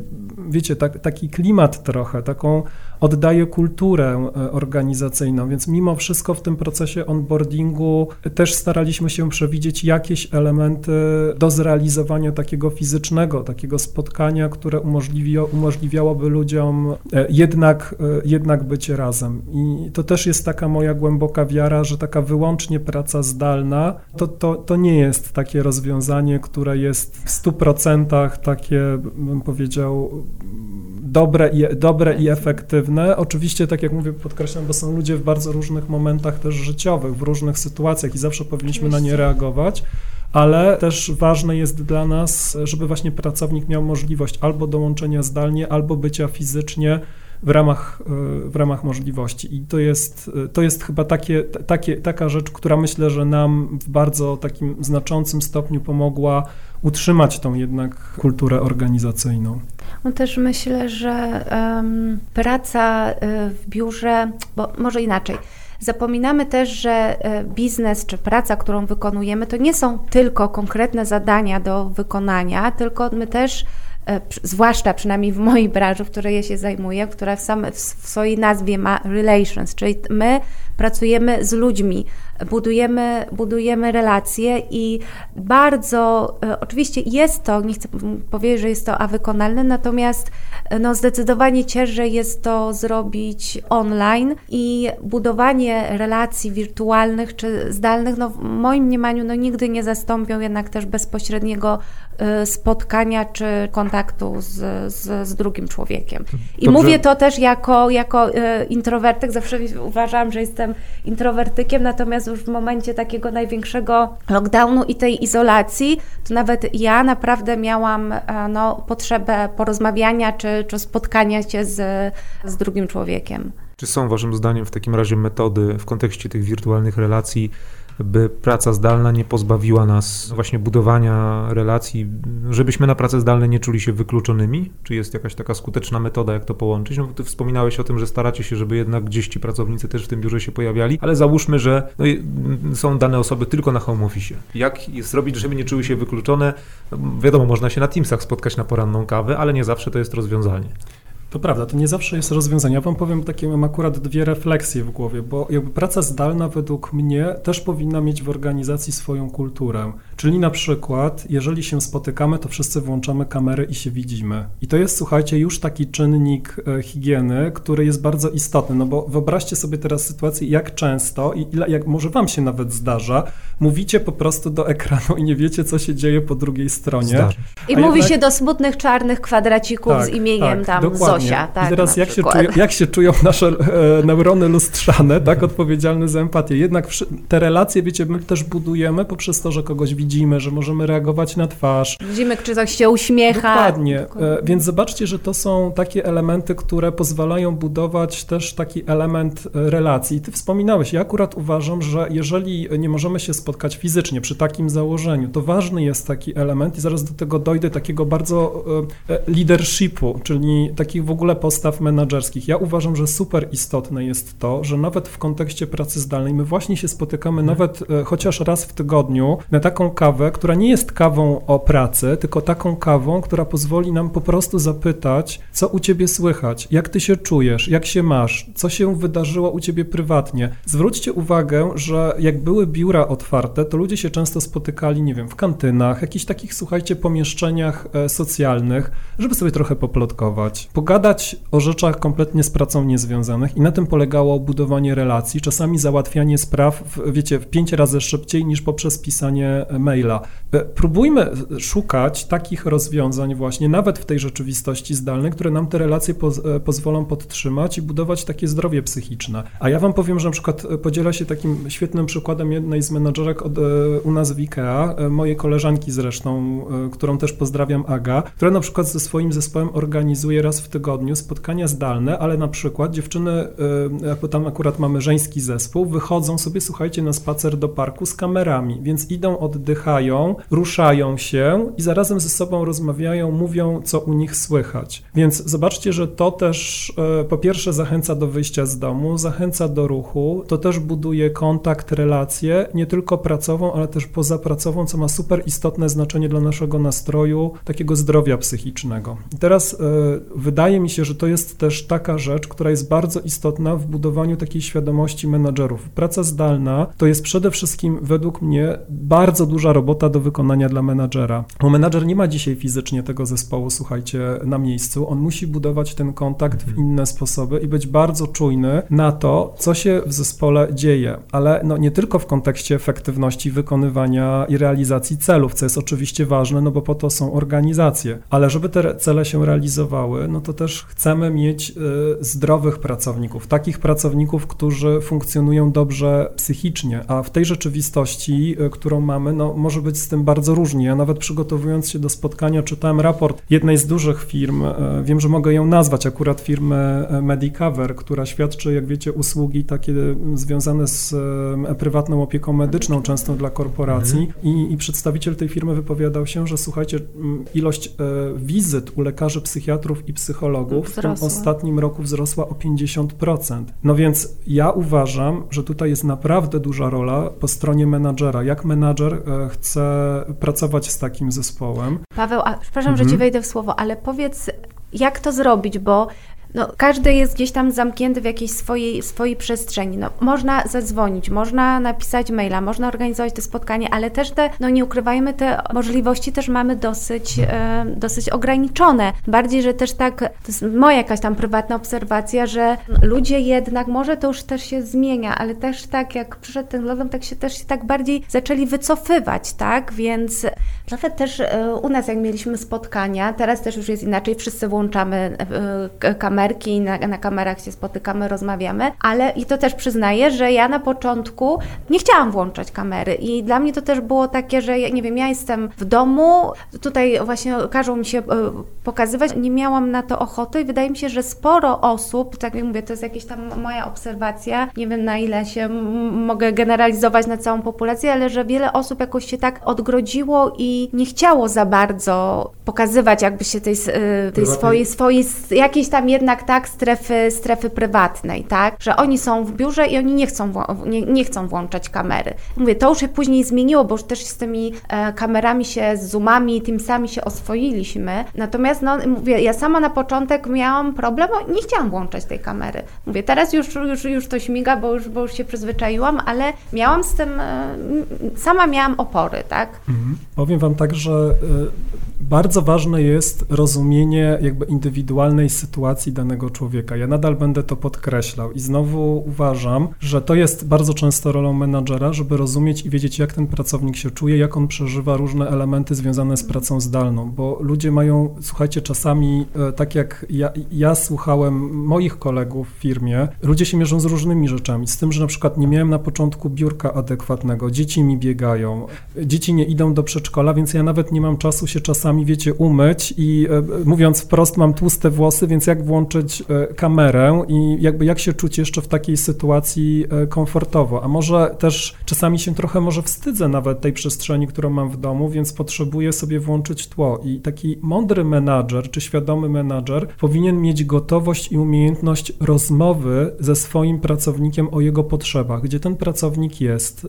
wiecie, tak, taki klimat trochę, taką oddaje kulturę e, organizacyjną, więc mimo wszystko w tym procesie onboardingu też staraliśmy się przewidzieć jakieś elementy do zrealizowania takiego fizycznego, takiego spotkania, które umożliwiałoby ludziom e, jednak, e, jednak być razem. I to też jest taka moja głęboka wiara, że taka wyłącznie praca zdalna to, to, to nie jest takie rozwiązanie, które jest w 100% takie, bym powiedział, dobre i, dobre i efektywne. Oczywiście, tak jak mówię, podkreślam, bo są ludzie w bardzo różnych momentach też życiowych, w różnych sytuacjach i zawsze powinniśmy na nie reagować ale też ważne jest dla nas, żeby właśnie pracownik miał możliwość albo dołączenia zdalnie, albo bycia fizycznie w ramach, e, w ramach możliwości. I to jest, to jest chyba takie, takie, taka rzecz, która myślę, że nam w bardzo takim znaczącym stopniu pomogła utrzymać tą jednak kulturę organizacyjną. No też myślę, że um, praca e, w biurze, bo może inaczej. Zapominamy też, że e, biznes czy praca, którą wykonujemy, to nie są tylko konkretne zadania do wykonania, tylko my też E, zwłaszcza przynajmniej w mojej branży, w której ja się zajmuję, która w, same, w swojej nazwie ma relations, czyli my pracujemy z ludźmi, budujemy, budujemy relacje i bardzo, e, oczywiście jest to, nie chcę powiedzieć, że jest to awykonalne, natomiast e, no zdecydowanie ciężej jest to zrobić online i budowanie relacji wirtualnych czy zdalnych, no w moim mniemaniu no nigdy nie zastąpią jednak też bezpośredniego e, spotkania czy kontaktu z, z, z drugim człowiekiem. I Dobrze. mówię to też jako, jako introwertyk, zawsze uważam, że jestem introwertykiem, natomiast już w momencie takiego największego lockdownu i tej izolacji, to nawet ja naprawdę miałam e, no, potrzebę porozmawiania czy, czy spotkania się z, z drugim człowiekiem. Czy są Waszym zdaniem w takim razie metody w kontekście tych wirtualnych relacji, by praca zdalna nie pozbawiła nas właśnie budowania relacji, żebyśmy na pracę zdalne nie czuli się wykluczonymi? Czy jest jakaś taka skuteczna metoda, jak to połączyć? No, ty wspominałeś o tym, że staracie się, żeby jednak gdzieś ci pracownicy też w tym biurze się pojawiali, ale załóżmy, że no, są dane osoby tylko na home office. Jak zrobić, żeby nie czuły się wykluczone? No, wiadomo, można się na Teamsach spotkać na poranną kawę, ale nie zawsze to jest rozwiązanie. To prawda, to nie zawsze jest rozwiązanie. Ja wam powiem takie, mam akurat dwie refleksje w głowie, bo jakby praca zdalna według mnie też powinna mieć w organizacji swoją kulturę. Czyli na przykład, jeżeli się spotykamy, to wszyscy włączamy kamery i się widzimy. I to jest, słuchajcie, już taki czynnik e, higieny, który jest bardzo istotny, no bo wyobraźcie sobie teraz sytuację, jak często i ile, jak może wam się nawet zdarza, mówicie po prostu do ekranu i nie wiecie, co się dzieje po drugiej stronie. Zdarza. I A mówi jednak- się do smutnych czarnych kwadracików z imieniem tam dokładnie. Zosia. Tak, I teraz jak się, czują, jak się czują nasze e, neurony lustrzane, tak, odpowiedzialne za empatię. Jednak wszy- te relacje, wiecie, my też budujemy poprzez to, że kogoś widzimy, że możemy reagować na twarz. Widzimy, czy ktoś się uśmiecha. Dokładnie. Dokładnie. E, Więc zobaczcie, że to są takie elementy, które pozwalają budować też taki element e, relacji. Ty wspominałeś, ja akurat uważam, że jeżeli nie możemy się spotkać fizycznie przy takim założeniu, to ważny jest taki element i zaraz do tego dojdę, takiego bardzo e, leadershipu, czyli takich w ogóle postaw menedżerskich. Ja uważam, że super istotne jest to, że nawet w kontekście pracy zdalnej my właśnie się spotykamy nawet e, chociaż raz w tygodniu na taką kawę, która nie jest kawą o pracy, tylko taką kawą, która pozwoli nam po prostu zapytać, co u ciebie słychać, jak ty się czujesz, jak się masz, co się wydarzyło u ciebie prywatnie. Zwróćcie uwagę, że jak były biura otwarte, to ludzie się często spotykali, nie wiem, w kantynach, jakichś takich, słuchajcie, pomieszczeniach e, socjalnych, żeby sobie trochę poplotkować, pogadać o rzeczach kompletnie z pracą niezwiązanych i na tym polegało budowanie relacji, czasami załatwianie spraw, w, wiecie, w pięć razy szybciej niż poprzez pisanie e, maila. E, Próbujmy szukać takich rozwiązań właśnie, nawet w tej rzeczywistości zdalnej, które nam te relacje poz, e, pozwolą podtrzymać i budować takie zdrowie psychiczne. A ja wam powiem, że na przykład e, podziela się takim świetnym przykładem jednej z menadżerek od, u nas w IKEA, mojej koleżanki zresztą, którą też pozdrawiam, Aga, która na przykład ze swoim zespołem organizuje raz w tygodniu spotkania zdalne, ale na przykład dziewczyny, jak tam akurat mamy żeński zespół, wychodzą sobie, słuchajcie, na spacer do parku z kamerami, więc idą, oddychają, ruszają się i zarazem ze sobą rozmawiają, mówią, co u nich słychać. Więc zobaczcie, że to też e, po pierwsze zachęca do wyjścia z domu, zachęca do ruchu, to też buduje kontakt, relację, nie tylko pracową, ale też pozapracową, co ma super istotne znaczenie dla naszego nastroju, takiego zdrowia psychicznego. I teraz e, wydaje mi się, że to jest też taka rzecz, która jest bardzo istotna w budowaniu takiej świadomości menadżerów. Praca zdalna to jest przede wszystkim według mnie bardzo duża robota do wykonania dla menadżera. Bo menadżer nie ma dzisiaj fizycznie tego zespołu, słuchajcie, na miejscu. On musi budować ten kontakt w inne sposoby i być bardzo czujny na to, co się w zespole dzieje, ale no nie tylko w kontekście efektywności wykonywania i realizacji celów, co jest oczywiście ważne, no bo po to są organizacje, ale żeby te cele się realizowały, no to też chcemy mieć y, zdrowych pracowników, takich pracowników, którzy funkcjonują dobrze psychicznie, a w tej rzeczywistości, y, którą mamy, no może być z tym bardzo różnie. Ja nawet przygotowując się do spotkania czytałem raport jednej z dużych firm, y, wiem, że mogę ją nazwać, akurat firmy y, Medicover, która świadczy, jak wiecie, usługi takie związane z y, prywatną opieką medyczną, często dla korporacji I, i przedstawiciel tej firmy wypowiadał się, że słuchajcie, ilość e, wizyt u lekarzy, psychiatrów i psychologów w tym Wzrosła. ostatnim roku wzrosła o 50%. No więc ja uważam, że tutaj jest naprawdę duża rola po stronie menadżera. Jak menadżer chce pracować z takim zespołem? Paweł, a przepraszam, że Mhm. ci wejdę w słowo, ale powiedz, jak to zrobić, bo no, każdy jest gdzieś tam zamknięty w jakiejś swojej, swojej przestrzeni. No, można zadzwonić, można napisać maila, można organizować te spotkanie, ale też te, no nie ukrywajmy, te możliwości też mamy dosyć, e, dosyć ograniczone. Bardziej, że też tak, to jest moja jakaś tam prywatna obserwacja, że ludzie jednak, może to już też się zmienia, ale też tak jak przyszedł ten lockdown, tak się też się tak bardziej zaczęli wycofywać, tak? Więc nawet też e, u nas, jak mieliśmy spotkania, teraz też już jest inaczej, wszyscy włączamy e, k- kamerki na, na kamerach się spotykamy, rozmawiamy, ale i to też przyznaję, że ja na początku nie chciałam włączać kamery i dla mnie to też było takie, że ja, nie wiem, ja jestem w domu, tutaj właśnie każą mi się e, pokazywać, nie miałam na to ochoty i wydaje mi się, że sporo osób, tak jak mówię, to jest jakaś tam moja obserwacja, nie wiem na ile się mogę generalizować na całą populację, ale że wiele osób jakoś się tak odgrodziło i nie chciało za bardzo pokazywać jakby się tej, y, tej swojej, swojej jakiejś tam jednak tak, tak, strefy, strefy prywatnej, tak, że oni są w biurze i oni nie chcą, nie, nie chcą włączać kamery. Mówię, to już się później zmieniło, bo już też z tymi e, kamerami się, z zoomami, sami się oswoiliśmy. Natomiast, no, mówię, ja sama na początek miałam problem, nie chciałam włączać tej kamery. Mówię, teraz już, już, już to śmiga, bo już, bo już się przyzwyczaiłam, ale miałam z tym, e, sama miałam opory, tak? Mhm. Powiem Wam tak, że e, bardzo ważne jest rozumienie jakby indywidualnej sytuacji danego człowieka. Ja nadal będę to podkreślał i znowu uważam, że to jest bardzo często rolą menadżera, żeby rozumieć i wiedzieć, jak ten pracownik się czuje, jak on przeżywa różne elementy związane z pracą zdalną, bo ludzie mają, słuchajcie, czasami, e, tak jak ja, ja słuchałem moich kolegów w firmie, ludzie się mierzą z różnymi rzeczami, z tym, że na przykład nie miałem na początku biurka adekwatnego, dzieci mi biegają, dzieci nie idą do przedszkola, więc ja nawet nie mam czasu się czasami czasami, wiecie, umyć i e, mówiąc wprost, mam tłuste włosy, więc jak włączyć e, kamerę i jakby jak się czuć jeszcze w takiej sytuacji e, komfortowo. A może też czasami się trochę może wstydzę nawet tej przestrzeni, którą mam w domu, więc potrzebuję sobie włączyć tło. I taki mądry menadżer czy świadomy menadżer powinien mieć gotowość i umiejętność rozmowy ze swoim pracownikiem o jego potrzebach, gdzie ten pracownik jest,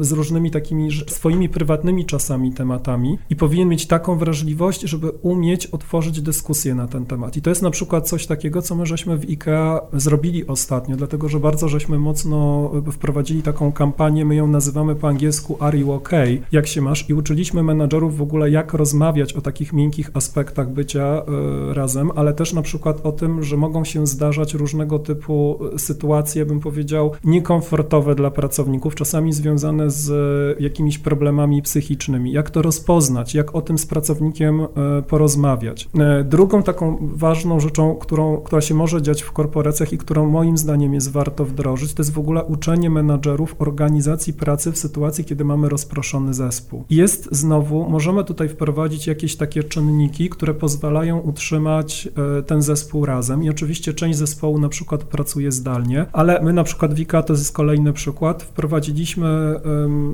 z różnymi takimi swoimi prywatnymi czasami tematami i powinien mieć taką wrażliwość, żeby umieć otworzyć dyskusję na ten temat. I to jest na przykład coś takiego, co my żeśmy w IKEA zrobili ostatnio, dlatego że bardzo żeśmy mocno wprowadzili taką kampanię, my ją nazywamy po angielsku Are You OK? Jak się masz? I uczyliśmy menadżerów w ogóle, jak rozmawiać o takich miękkich aspektach bycia y, razem, ale też na przykład o tym, że mogą się zdarzać różnego typu sytuacje, bym powiedział, niekomfortowe dla pracowników, czasami związane z jakimiś problemami psychicznymi. Jak to rozpoznać? Jak o tym z pracownikiem e, porozmawiać. E, drugą taką ważną rzeczą, którą, która się może dziać w korporacjach i którą moim zdaniem jest warto wdrożyć, to jest w ogóle uczenie menadżerów organizacji pracy w sytuacji, kiedy mamy rozproszony zespół. Jest znowu, możemy tutaj wprowadzić jakieś takie czynniki, które pozwalają utrzymać e, ten zespół razem i oczywiście część zespołu na przykład pracuje zdalnie, ale my na przykład Wika, to jest kolejny przykład, wprowadziliśmy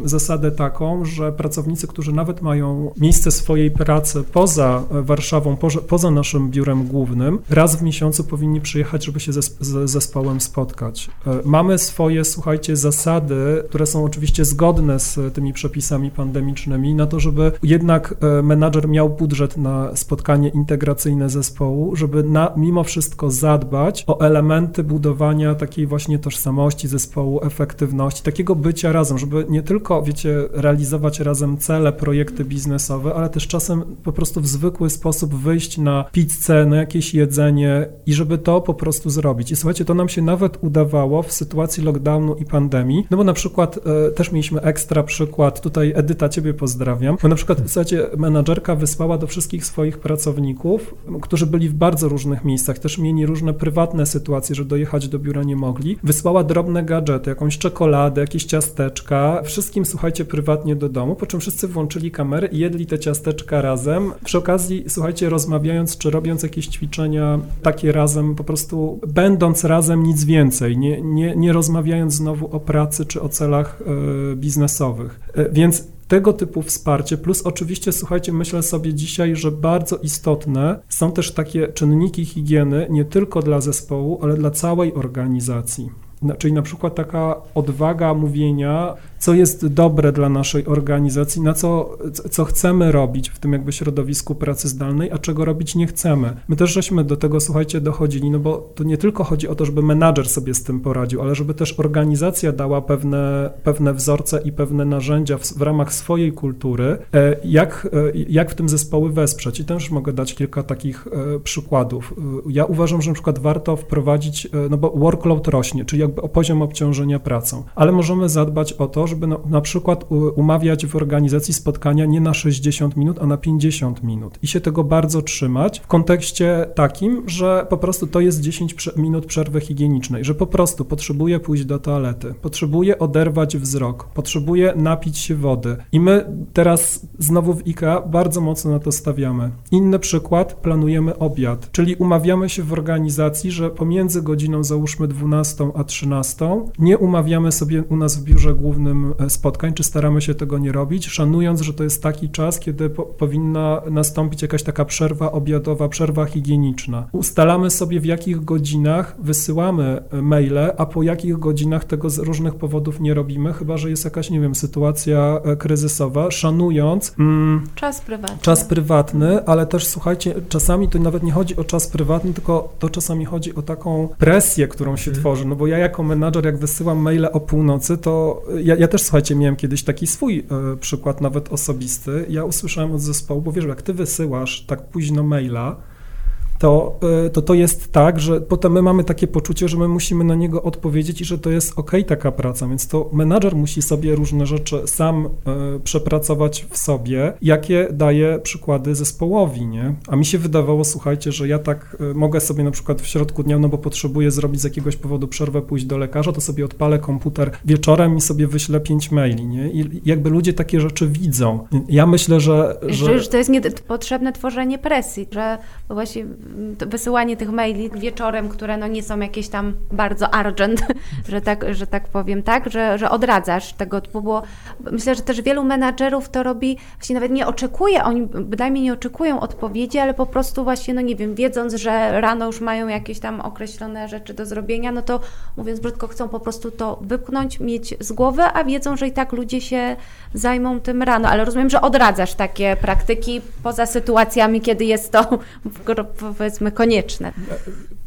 zasadę taką, że pracownicy, którzy nawet mają miejsce swoje swojej pracy poza Warszawą, poza naszym biurem głównym, raz w miesiącu powinni przyjechać, żeby się z zespołem spotkać. E, mamy swoje, słuchajcie, zasady, które są oczywiście zgodne z tymi przepisami pandemicznymi, na to, żeby jednak e, menadżer miał budżet na spotkanie integracyjne zespołu, żeby na, mimo wszystko zadbać o elementy budowania takiej właśnie tożsamości zespołu, efektywności, takiego bycia razem, żeby nie tylko, wiecie, realizować razem cele, projekty biznesowe, ale też czasem po prostu w zwykły sposób wyjść na pizzę, na jakieś jedzenie i żeby to po prostu zrobić. I słuchajcie, to nam się nawet udawało w sytuacji lockdownu i pandemii, no bo na przykład e, też mieliśmy ekstra przykład, tutaj Edyta, ciebie pozdrawiam, bo na przykład, słuchajcie, menadżerka wysłała do wszystkich swoich pracowników, którzy byli w bardzo różnych miejscach, też mieli różne prywatne sytuacje, że dojechać do biura nie mogli, wysłała drobne gadżety, jakąś czekoladę, jakieś ciasteczka, wszystkim, słuchajcie, prywatnie do domu, po czym wszyscy włączyli kamery i jedli te ciasteczka razem. Przy okazji, słuchajcie, rozmawiając czy robiąc jakieś ćwiczenia takie razem, po prostu będąc razem, nic więcej, nie, nie, nie rozmawiając znowu o pracy czy o celach y, biznesowych. Y, więc tego typu wsparcie, plus oczywiście, słuchajcie, myślę sobie dzisiaj, że bardzo istotne są też takie czynniki higieny nie tylko dla zespołu, ale dla całej organizacji. Czyli na przykład taka odwaga mówienia, co jest dobre dla naszej organizacji, na co, co chcemy robić w tym jakby środowisku pracy zdalnej, a czego robić nie chcemy. My też żeśmy do tego, słuchajcie, dochodzili, no bo to nie tylko chodzi o to, żeby menadżer sobie z tym poradził, ale żeby też organizacja dała pewne, pewne wzorce i pewne narzędzia w, w ramach swojej kultury, e, jak, e, jak w tym zespoły wesprzeć. I też mogę dać kilka takich e, przykładów. Ja uważam, że na przykład warto wprowadzić, no bo workload rośnie, czyli jakby o poziom obciążenia pracą, ale możemy zadbać o to, żeby no, na przykład umawiać w organizacji spotkania nie na 60 minut, a na 50 minut i się tego bardzo trzymać w kontekście takim, że po prostu to jest 10 minut przerwy higienicznej, że po prostu potrzebuję pójść do toalety, potrzebuję oderwać wzrok, potrzebuję napić się wody i my teraz znowu w IKEA bardzo mocno na to stawiamy. Inny przykład, planujemy obiad, czyli umawiamy się w organizacji, że pomiędzy godziną załóżmy 12 a 13 nie umawiamy sobie u nas w biurze głównym e, spotkań, czy staramy się tego nie robić, szanując, że to jest taki czas, kiedy po, powinna nastąpić jakaś taka przerwa obiadowa, przerwa higieniczna. Ustalamy sobie, w jakich godzinach wysyłamy maile, a po jakich godzinach tego z różnych powodów nie robimy, chyba że jest jakaś, nie wiem, sytuacja e, kryzysowa, szanując. Mm, Czas prywatny. Czas prywatny, ale też słuchajcie, czasami to nawet nie chodzi o czas prywatny, tylko to czasami chodzi o taką presję, którą się Mhm. tworzy. No bo ja jako menadżer, jak wysyłam maile o północy, to ja, ja też słuchajcie, miałem kiedyś taki swój e, przykład, nawet osobisty. Ja usłyszałem od zespołu, bo wiesz, jak ty wysyłasz tak późno maila, to, y, to to jest tak, że potem my mamy takie poczucie, że my musimy na niego odpowiedzieć i że to jest ok taka praca, więc to menadżer musi sobie różne rzeczy sam y, przepracować w sobie, jakie daje przykłady zespołowi, nie? A mi się wydawało, słuchajcie, że ja tak y, mogę sobie na przykład w środku dnia, no bo potrzebuję zrobić z jakiegoś powodu przerwę, pójść do lekarza, to sobie odpalę komputer wieczorem i sobie wyślę pięć maili, nie? I jakby ludzie takie rzeczy widzą. Ja myślę, że... Że, że to jest niepotrzebne tworzenie presji, że właśnie wysyłanie tych maili wieczorem, które no nie są jakieś tam bardzo urgent, że tak, że tak powiem, tak, że, że odradzasz tego typu, bo myślę, że też wielu menadżerów to robi, właśnie nawet nie oczekuje, oni bynajmniej nie oczekują odpowiedzi, ale po prostu właśnie, no nie wiem, wiedząc, że rano już mają jakieś tam określone rzeczy do zrobienia, no to mówiąc brzydko, chcą po prostu to wypchnąć, mieć z głowy, a wiedzą, że i tak ludzie się zajmą tym rano, ale rozumiem, że odradzasz takie praktyki poza sytuacjami, kiedy jest to powiedzmy konieczne.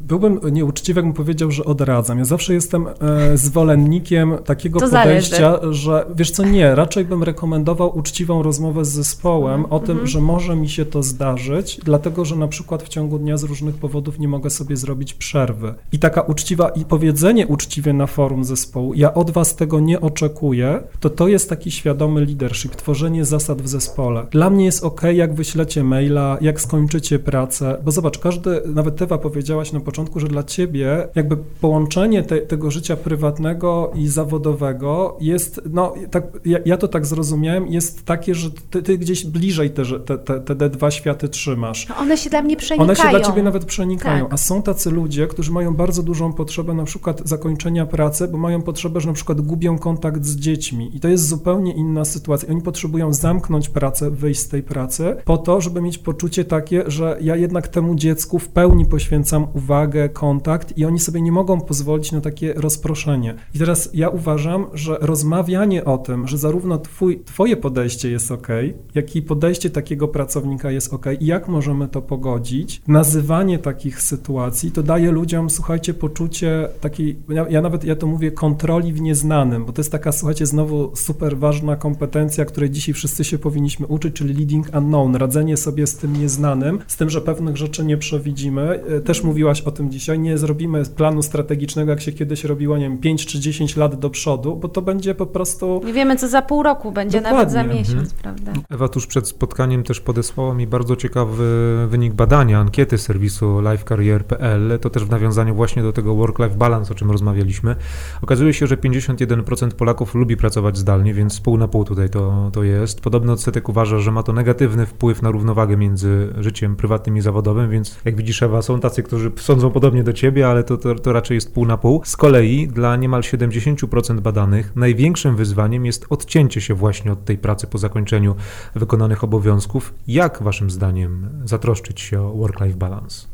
Byłbym nieuczciwy, jakbym powiedział, że odradzam. Ja zawsze jestem e, zwolennikiem takiego To podejścia, zależy. że wiesz co, nie, raczej bym rekomendował uczciwą rozmowę z zespołem o tym, że może mi się to zdarzyć, dlatego że na przykład w ciągu dnia z różnych powodów nie mogę sobie zrobić przerwy. I taka uczciwa, i powiedzenie uczciwie na forum zespołu, ja od was tego nie oczekuję, to to jest taki świadomy leadership, tworzenie zasad w zespole. Dla mnie jest ok, jak wyślecie maila, jak skończycie pracę, bo zobacz, każdy, nawet Ewa powiedziałaś na początku, że dla ciebie jakby połączenie te, tego życia prywatnego i zawodowego jest, no tak, ja, ja to tak zrozumiałem, jest takie, że ty, ty gdzieś bliżej te, te, te, te dwa światy trzymasz. No one się dla mnie przenikają. One się dla ciebie nawet przenikają, Tak. a są tacy ludzie, którzy mają bardzo dużą potrzebę na przykład zakończenia pracy, bo mają potrzebę, że na przykład gubią kontakt z dziećmi i to jest zupełnie inna sytuacja. Oni potrzebują zamknąć pracę, wyjść z tej pracy po to, żeby mieć poczucie takie, że ja jednak temu dziecku w pełni poświęcam uwagę, kontakt i oni sobie nie mogą pozwolić na takie rozproszenie. I teraz ja uważam, że rozmawianie o tym, że zarówno twój, twoje podejście jest ok, jak i podejście takiego pracownika jest ok i jak możemy to pogodzić, nazywanie takich sytuacji, to daje ludziom, słuchajcie, poczucie takiej, ja, ja nawet, ja to mówię, kontroli w nieznanym, bo to jest taka, słuchajcie, znowu super ważna kompetencja, której dzisiaj wszyscy się powinniśmy uczyć, czyli leading unknown, radzenie sobie z tym nieznanym, z tym, że pewnych rzeczy nie przewidzimy. E, Też mówiłaś o tym dzisiaj, nie zrobimy planu strategicznego, jak się kiedyś robiło, nie wiem, 5 czy 10 lat do przodu, bo to będzie po prostu... Nie wiemy, co za pół roku będzie, nawet za Dokładnie. miesiąc, prawda? Ewa tuż przed spotkaniem też podesłała mi bardzo ciekawy wynik badania, ankiety serwisu lifecareer.pl, to też w nawiązaniu właśnie do tego work-life balance, o czym rozmawialiśmy. Okazuje się, że 51% Polaków lubi pracować zdalnie, więc pół na pół tutaj to, to jest. Podobny odsetek uważa, że ma to negatywny wpływ na równowagę między życiem prywatnym i zawodowym, więc jak widzisz Ewa, są tacy, którzy sądzą podobnie do ciebie, ale to, to, to raczej jest pół na pół. Z kolei dla niemal 70% badanych największym wyzwaniem jest odcięcie się właśnie od tej pracy po zakończeniu wykonanych obowiązków. Jak waszym zdaniem zatroszczyć się o work-life balance?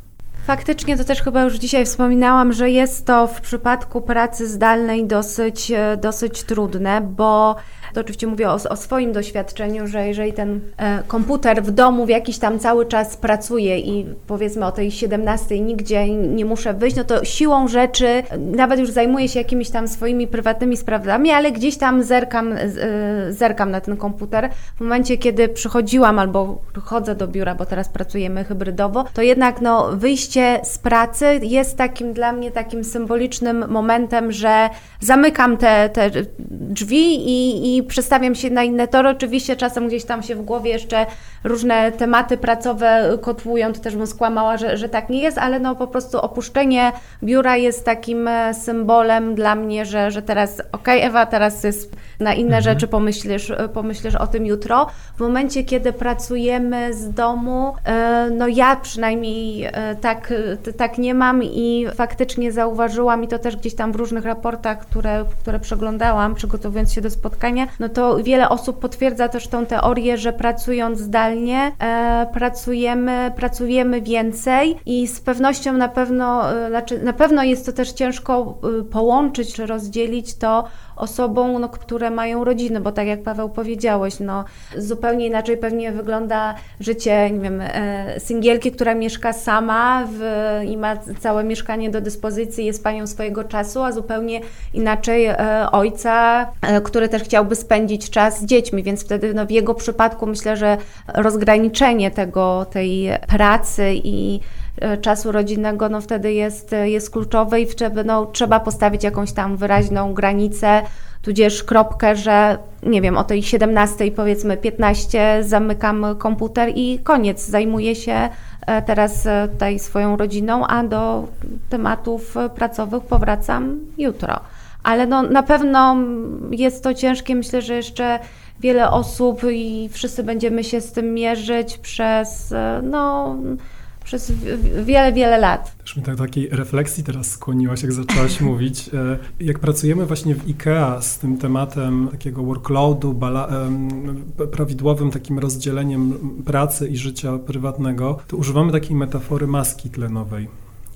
Faktycznie to też chyba już dzisiaj wspominałam, że jest to w przypadku pracy zdalnej dosyć, e, dosyć trudne, bo to oczywiście mówię o, o swoim doświadczeniu, że jeżeli ten e, komputer w domu w jakiś tam cały czas pracuje i powiedzmy o tej 17 nigdzie nie muszę wyjść, no to siłą rzeczy nawet już zajmuję się jakimiś tam swoimi prywatnymi sprawami, ale gdzieś tam zerkam, e, zerkam na ten komputer. W momencie, kiedy przychodziłam albo chodzę do biura, bo teraz pracujemy hybrydowo, to jednak no, wyjście z pracy jest takim dla mnie takim symbolicznym momentem, że zamykam te, te drzwi i, i przestawiam się na inne tory. Oczywiście czasem gdzieś tam się w głowie jeszcze różne tematy pracowe kotłują, to też bym skłamała, że, że tak nie jest, ale no po prostu opuszczenie biura jest takim e, symbolem dla mnie, że, że teraz okej okay, Ewa, teraz jest na inne mhm. rzeczy pomyślisz, pomyślisz o tym jutro. W momencie, kiedy pracujemy z domu, e, no ja przynajmniej e, tak, tak nie mam i faktycznie zauważyłam i to też gdzieś tam w różnych raportach, które, które przeglądałam, przygotowując się do spotkania, no to wiele osób potwierdza też tą teorię, że pracując zdalnie e, pracujemy, pracujemy więcej i z pewnością na pewno, znaczy na pewno jest to też ciężko połączyć czy rozdzielić to osobom, no, które mają rodziny, bo tak jak Paweł powiedziałeś, no, zupełnie inaczej pewnie wygląda życie, nie wiem, e, singielki, która mieszka sama w, i ma całe mieszkanie do dyspozycji, jest panią swojego czasu, a zupełnie inaczej e, ojca, e, który też chciałby spędzić czas z dziećmi, więc wtedy no, w jego przypadku myślę, że rozgraniczenie tego, tej pracy i czasu rodzinnego, no wtedy jest, jest kluczowe i wtedy no, trzeba postawić jakąś tam wyraźną granicę, tudzież kropkę, że nie wiem, o tej 17 powiedzmy 15 zamykam komputer i koniec, zajmuję się e, teraz e, tutaj swoją rodziną, a do tematów pracowych powracam jutro. Ale no, na pewno jest to ciężkie, myślę, że jeszcze wiele osób i wszyscy będziemy się z tym mierzyć przez e, no przez wiele, wiele lat. Też mi tak takiej refleksji teraz skłoniłaś, jak zaczęłaś mówić. E, jak pracujemy właśnie w IKEA z tym tematem takiego workloadu, prawidłowym takim rozdzieleniem pracy i życia prywatnego, to używamy takiej metafory maski tlenowej.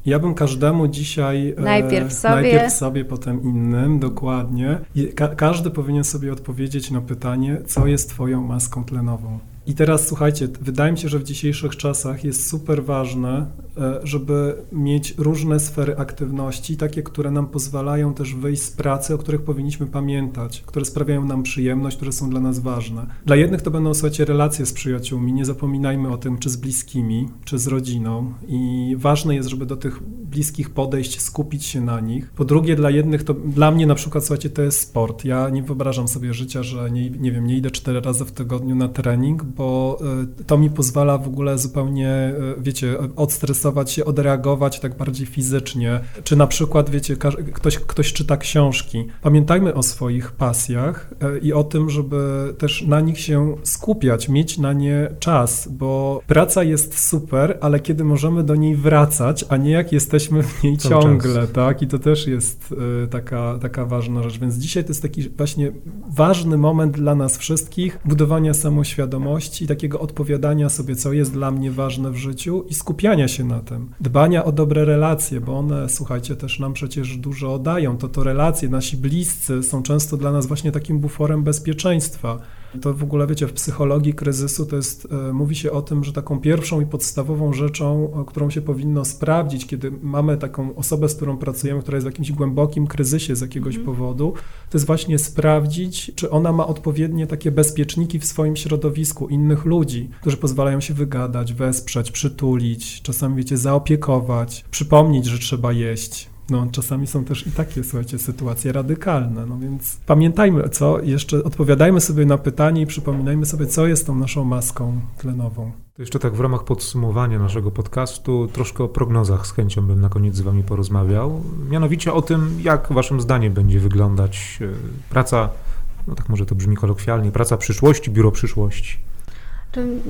Ja bym każdemu dzisiaj. E, najpierw sobie. Najpierw sobie, potem innym, dokładnie. Ka każdy powinien sobie odpowiedzieć na pytanie, co jest Twoją maską tlenową. I teraz słuchajcie, wydaje mi się, że w dzisiejszych czasach jest super ważne, e, żeby mieć różne sfery aktywności, takie, które nam pozwalają też wyjść z pracy, o których powinniśmy pamiętać, które sprawiają nam przyjemność, które są dla nas ważne. Dla jednych to będą, słuchajcie, relacje z przyjaciółmi, nie zapominajmy o tym, czy z bliskimi, czy z rodziną i ważne jest, żeby do tych bliskich podejść, skupić się na nich. Po drugie, dla jednych to, dla mnie na przykład, słuchajcie, to jest sport. Ja nie wyobrażam sobie życia, że nie, nie wiem, nie idę cztery razy w tygodniu na trening, bo e, to mi pozwala w ogóle zupełnie, e, wiecie, odstresować się, odreagować tak bardziej fizycznie. Czy na przykład, wiecie, ktoś, ktoś czyta książki. Pamiętajmy o swoich pasjach e, i o tym, żeby też na nich się skupiać, mieć na nie czas, bo praca jest super, ale kiedy możemy do niej wracać, a nie jak jesteśmy w niej ciągle, tak? I to też jest taka, taka ważna rzecz. Więc dzisiaj to jest taki właśnie ważny moment dla nas wszystkich, budowania samoświadomości, takiego odpowiadania sobie, co jest dla mnie ważne w życiu i skupiania się na tym. Dbania o dobre relacje, bo one, słuchajcie, też nam przecież dużo dają. To to relacje, nasi bliscy są często dla nas właśnie takim buforem bezpieczeństwa. To w ogóle, wiecie, w psychologii kryzysu to jest, e, mówi się o tym, że taką pierwszą i podstawową rzeczą, którą się powinno sprawdzić, kiedy mamy taką osobę, z którą pracujemy, która jest w jakimś głębokim kryzysie z jakiegoś mm. powodu, to jest właśnie sprawdzić, czy ona ma odpowiednie takie bezpieczniki w swoim środowisku, innych ludzi, którzy pozwalają się wygadać, wesprzeć, przytulić, czasami, wiecie, zaopiekować, przypomnieć, że trzeba jeść, no, czasami są też i takie, słuchajcie, sytuacje radykalne, no więc pamiętajmy, co, jeszcze odpowiadajmy sobie na pytanie i przypominajmy sobie, co jest tą naszą maską tlenową. To jeszcze tak w ramach podsumowania naszego podcastu, troszkę o prognozach z chęcią bym na koniec z Wami porozmawiał. Mianowicie o tym, jak Waszym zdaniem będzie wyglądać e, praca, no tak może to brzmi kolokwialnie, praca przyszłości, biuro przyszłości.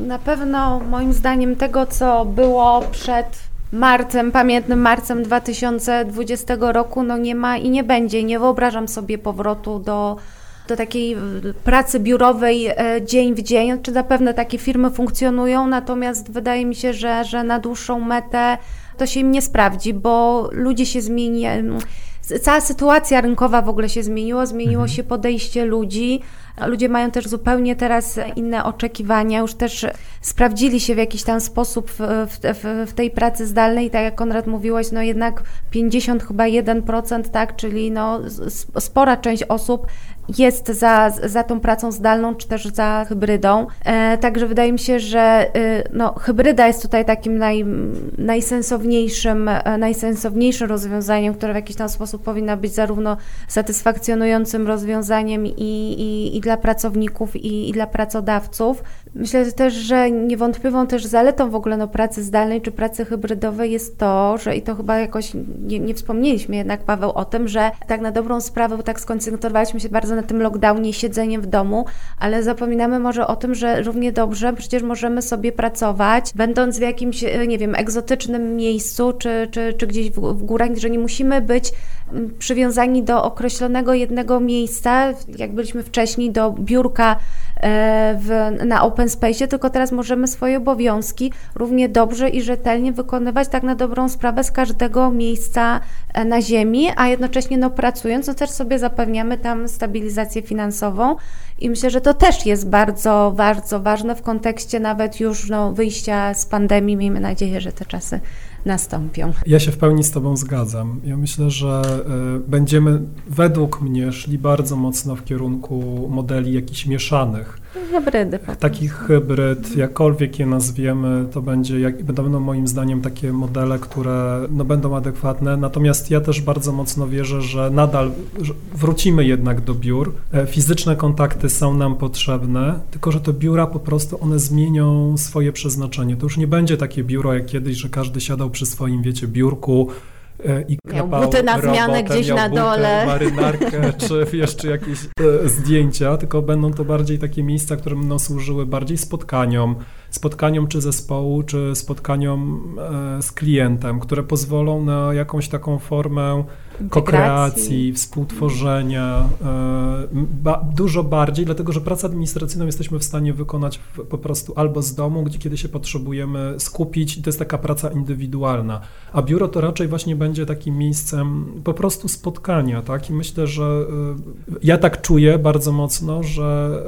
Na pewno moim zdaniem tego, co było przed marcem, pamiętnym marcem 2020 roku, no nie ma i nie będzie. Nie wyobrażam sobie powrotu do, do takiej pracy biurowej e, dzień w dzień. Czy zapewne takie firmy funkcjonują, natomiast wydaje mi się, że, że na dłuższą metę to się im nie sprawdzi, bo ludzie się zmieni. Cała sytuacja rynkowa w ogóle się zmieniła, zmieniło mhm. się podejście ludzi. Ludzie mają też zupełnie teraz inne oczekiwania, już też sprawdzili się w jakiś tam sposób w, w, w tej pracy zdalnej, tak jak Konrad mówiłaś, no jednak 50 chyba 1%, tak, czyli no spora część osób jest za, za tą pracą zdalną, czy też za hybrydą. E, także wydaje mi się, że y, no, hybryda jest tutaj takim naj, najsensowniejszym, e, najsensowniejszym rozwiązaniem, które w jakiś tam sposób powinna być zarówno satysfakcjonującym rozwiązaniem i, i, i i dla pracowników, i, i dla pracodawców. Myślę też, że niewątpliwą też zaletą w ogóle no, pracy zdalnej czy pracy hybrydowej jest to, że i to chyba jakoś nie, nie wspomnieliśmy jednak, Paweł, o tym, że tak na dobrą sprawę, bo tak skoncentrowaliśmy się bardzo na tym lockdownie i siedzeniu w domu, ale zapominamy może o tym, że równie dobrze przecież możemy sobie pracować, będąc w jakimś, nie wiem, egzotycznym miejscu, czy, czy, czy gdzieś w, w górach, że nie musimy być mm, przywiązani do określonego jednego miejsca, jak byliśmy wcześniej, do biurka e, w, na open space, tylko teraz możemy swoje obowiązki równie dobrze i rzetelnie wykonywać tak na dobrą sprawę z każdego miejsca e, na ziemi, a jednocześnie no, pracując, no też sobie zapewniamy tam stabilizację finansową i myślę, że to też jest bardzo, bardzo ważne w kontekście nawet już no, wyjścia z pandemii. Miejmy nadzieję, że te czasy nastąpią. Ja się w pełni z Tobą zgadzam. Ja myślę, że y, będziemy według mnie szli bardzo mocno w kierunku modeli jakichś mieszanych. Hybrydy. Taki hybryd, jakkolwiek je nazwiemy, to będzie, jak, będą moim zdaniem takie modele, które no, będą adekwatne. Natomiast ja też bardzo mocno wierzę, że nadal wrócimy jednak do biur. E, fizyczne kontakty są nam potrzebne, tylko że te biura po prostu one zmienią swoje przeznaczenie. To już nie będzie takie biuro jak kiedyś, że każdy siadał przy swoim, wiecie, biurku e, i miał buty na zmianę gdzieś na dole. marynarkę, czy jeszcze jakieś e, zdjęcia, tylko będą to bardziej takie miejsca, które będą służyły bardziej spotkaniom, spotkaniom czy zespołu, czy spotkaniom e, z klientem, które pozwolą na jakąś taką formę kokreacji, współtworzenia, e, ba, dużo bardziej, dlatego że pracę administracyjną jesteśmy w stanie wykonać w, po prostu albo z domu, gdzie kiedy się potrzebujemy skupić i to jest taka praca indywidualna, a biuro to raczej właśnie będzie takim miejscem po prostu spotkania, tak? I myślę, że e, ja tak czuję bardzo mocno, że,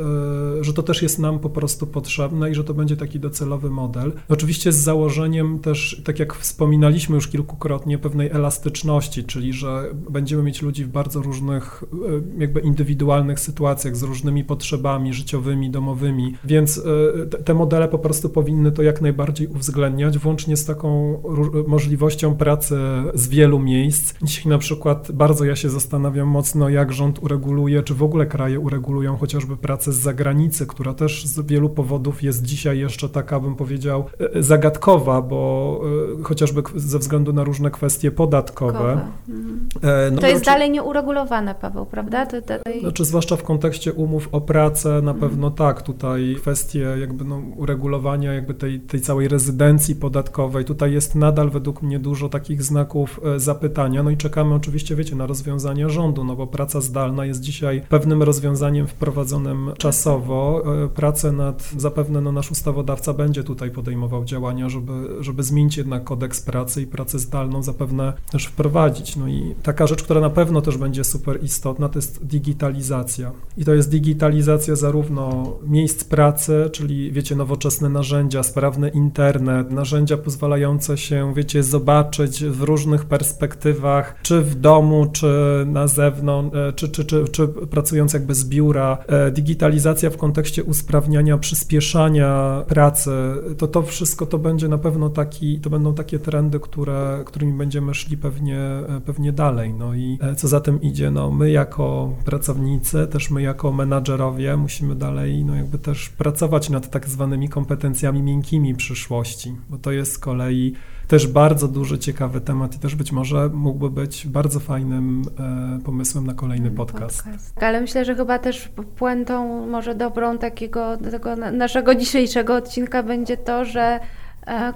e, że to też jest nam po prostu potrzebne i że to będzie taki docelowy model. Oczywiście z założeniem też, tak jak wspominaliśmy już kilkukrotnie, pewnej elastyczności, czyli że będziemy mieć ludzi w bardzo różnych, e, jakby indywidualnych sytuacjach, z różnymi potrzebami życiowymi, domowymi, więc e, te modele po prostu powinny to jak najbardziej uwzględniać, włącznie z taką możliwością pracy z wielu miejsc. Dzisiaj na przykład bardzo ja się zastanawiam mocno, jak rząd ureguluje, czy w ogóle kraje uregulują chociażby pracę z zagranicy, która też z wielu powodów jest dzisiaj jeszcze taka, bym powiedział, e, zagadkowa, bo chociażby ze względu na różne kwestie podatkowe. Mhm. E, no, to jest znaczy, dalej nieuregulowane, Paweł, prawda? To, to, to... Znaczy, zwłaszcza w kontekście umów o pracę, na mhm. pewno tak. Tutaj kwestie jakby no, uregulowania jakby tej, tej całej rezydencji podatkowej. Tutaj jest nadal według mnie dużo takich znaków e, zapytania. No i czekamy oczywiście, wiecie, na rozwiązania rządu, no bo praca zdalna jest dzisiaj pewnym rozwiązaniem wprowadzonym czasowo. E, pracę nad, zapewne no, nasz ustawodawca będzie tutaj podejmował działania, żeby, żeby zmienić jednak kodeks pracy i pracę zdalną zapewne też wprowadzić. No i taka rzecz, która na pewno też będzie super istotna, to jest digitalizacja. I to jest digitalizacja zarówno miejsc pracy, czyli wiecie, nowoczesne narzędzia, sprawny internet, narzędzia pozwalające się, wiecie, zobaczyć w różnych perspektywach, czy w domu, czy na zewnątrz, e, czy, czy, czy, czy pracując jakby z biura. E, digitalizacja w kontekście usprawniania, przyspieszania pracy, to to wszystko to będzie na pewno taki, to będą takie trendy, które, którymi będziemy szli pewnie, e, pewnie dalej dalej. No i e, co za tym idzie, no my jako pracownicy, też my jako menadżerowie musimy dalej no jakby też pracować nad tak zwanymi kompetencjami miękkimi przyszłości, bo to jest z kolei też bardzo duży, ciekawy temat i też być może mógłby być bardzo fajnym e, pomysłem na kolejny podcast. podcast. Ale myślę, że chyba też puentą może dobrą takiego tego naszego dzisiejszego odcinka będzie to, że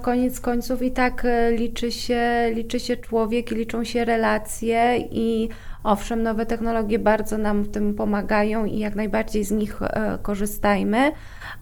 koniec końców i tak e, liczy się, liczy się człowiek liczą się relacje i owszem, nowe technologie bardzo nam w tym pomagają i jak najbardziej z nich e, korzystajmy,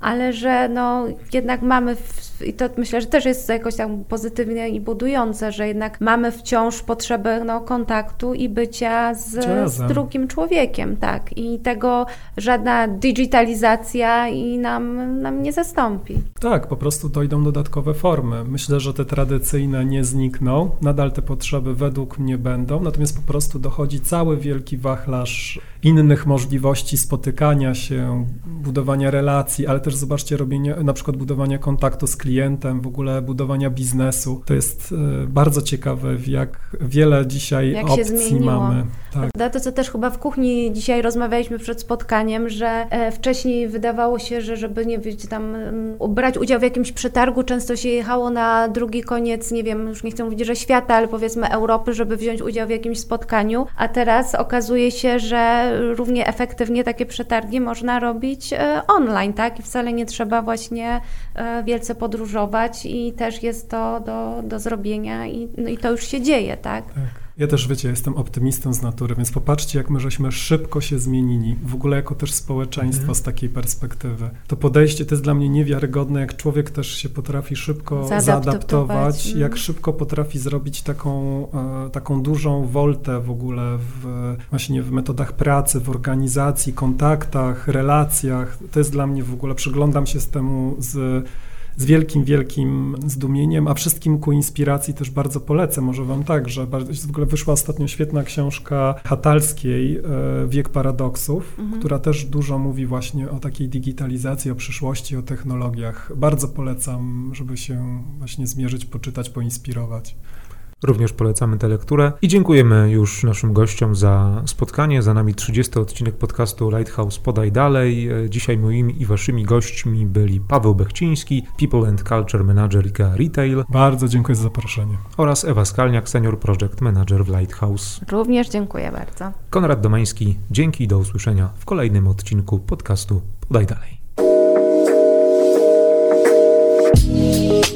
ale że no jednak mamy, w, i to myślę, że też jest jakoś tam pozytywne i budujące, że jednak mamy wciąż potrzebę no, kontaktu i bycia z, z drugim człowiekiem, tak. I tego żadna digitalizacja i nam, nam nie zastąpi. Tak, po prostu dojdą dodatkowe formy. Myślę, że te tradycyjne nie znikną, nadal te potrzeby według mnie będą, natomiast po prostu dochodzi cały wielki wachlarz innych możliwości spotykania się, budowania relacji, ale też zobaczcie, robienie, na przykład budowania kontaktu z klientem, w ogóle budowania biznesu. To jest e, bardzo ciekawe, jak wiele dzisiaj Jak opcji mamy. Tak. To, co też chyba w kuchni dzisiaj rozmawialiśmy przed spotkaniem, że e, wcześniej wydawało się, że żeby nie wiecie, tam mm, brać udział w jakimś przetargu, często się jechało na drugi koniec, nie wiem, już nie chcę mówić, że świata, ale powiedzmy Europy, żeby wziąć udział w jakimś spotkaniu, a teraz okazuje się, że równie efektywnie takie przetargi można robić e, online, tak? I wcale nie trzeba właśnie e, wielce podróżować i też jest to do, do zrobienia i, no i to już się dzieje, tak? Tak. Ja też, wiecie, jestem optymistą z natury, więc popatrzcie, jak my żeśmy szybko się zmienili, w ogóle jako też społeczeństwo Mhm. z takiej perspektywy. To podejście to jest dla mnie niewiarygodne, jak człowiek też się potrafi szybko Zaadaptować. zaadaptować, Mhm. jak szybko potrafi zrobić taką, e, taką dużą woltę w ogóle w, właśnie w metodach pracy, w organizacji, kontaktach, relacjach. To jest dla mnie w ogóle, przyglądam się z temu z z wielkim, wielkim zdumieniem, a wszystkim ku inspiracji też bardzo polecę. Może wam tak, że w ogóle wyszła ostatnio świetna książka Hatalskiej, e, Wiek Paradoksów, Mhm. która też dużo mówi właśnie o takiej digitalizacji, o przyszłości, o technologiach. Bardzo polecam, żeby się właśnie zmierzyć, poczytać, poinspirować. Również polecamy tę lekturę i dziękujemy już naszym gościom za spotkanie. Za nami 30 odcinek podcastu Lighthouse Podaj Dalej. Dzisiaj moimi i waszymi gośćmi byli Paweł Bechciński, People and Culture Manager IKEA Retail Bardzo dziękuję za zaproszenie. oraz Ewa Skalniak, Senior Project Manager w Lighthouse. Również dziękuję bardzo. Konrad Domański, dzięki i do usłyszenia w kolejnym odcinku podcastu Podaj Dalej.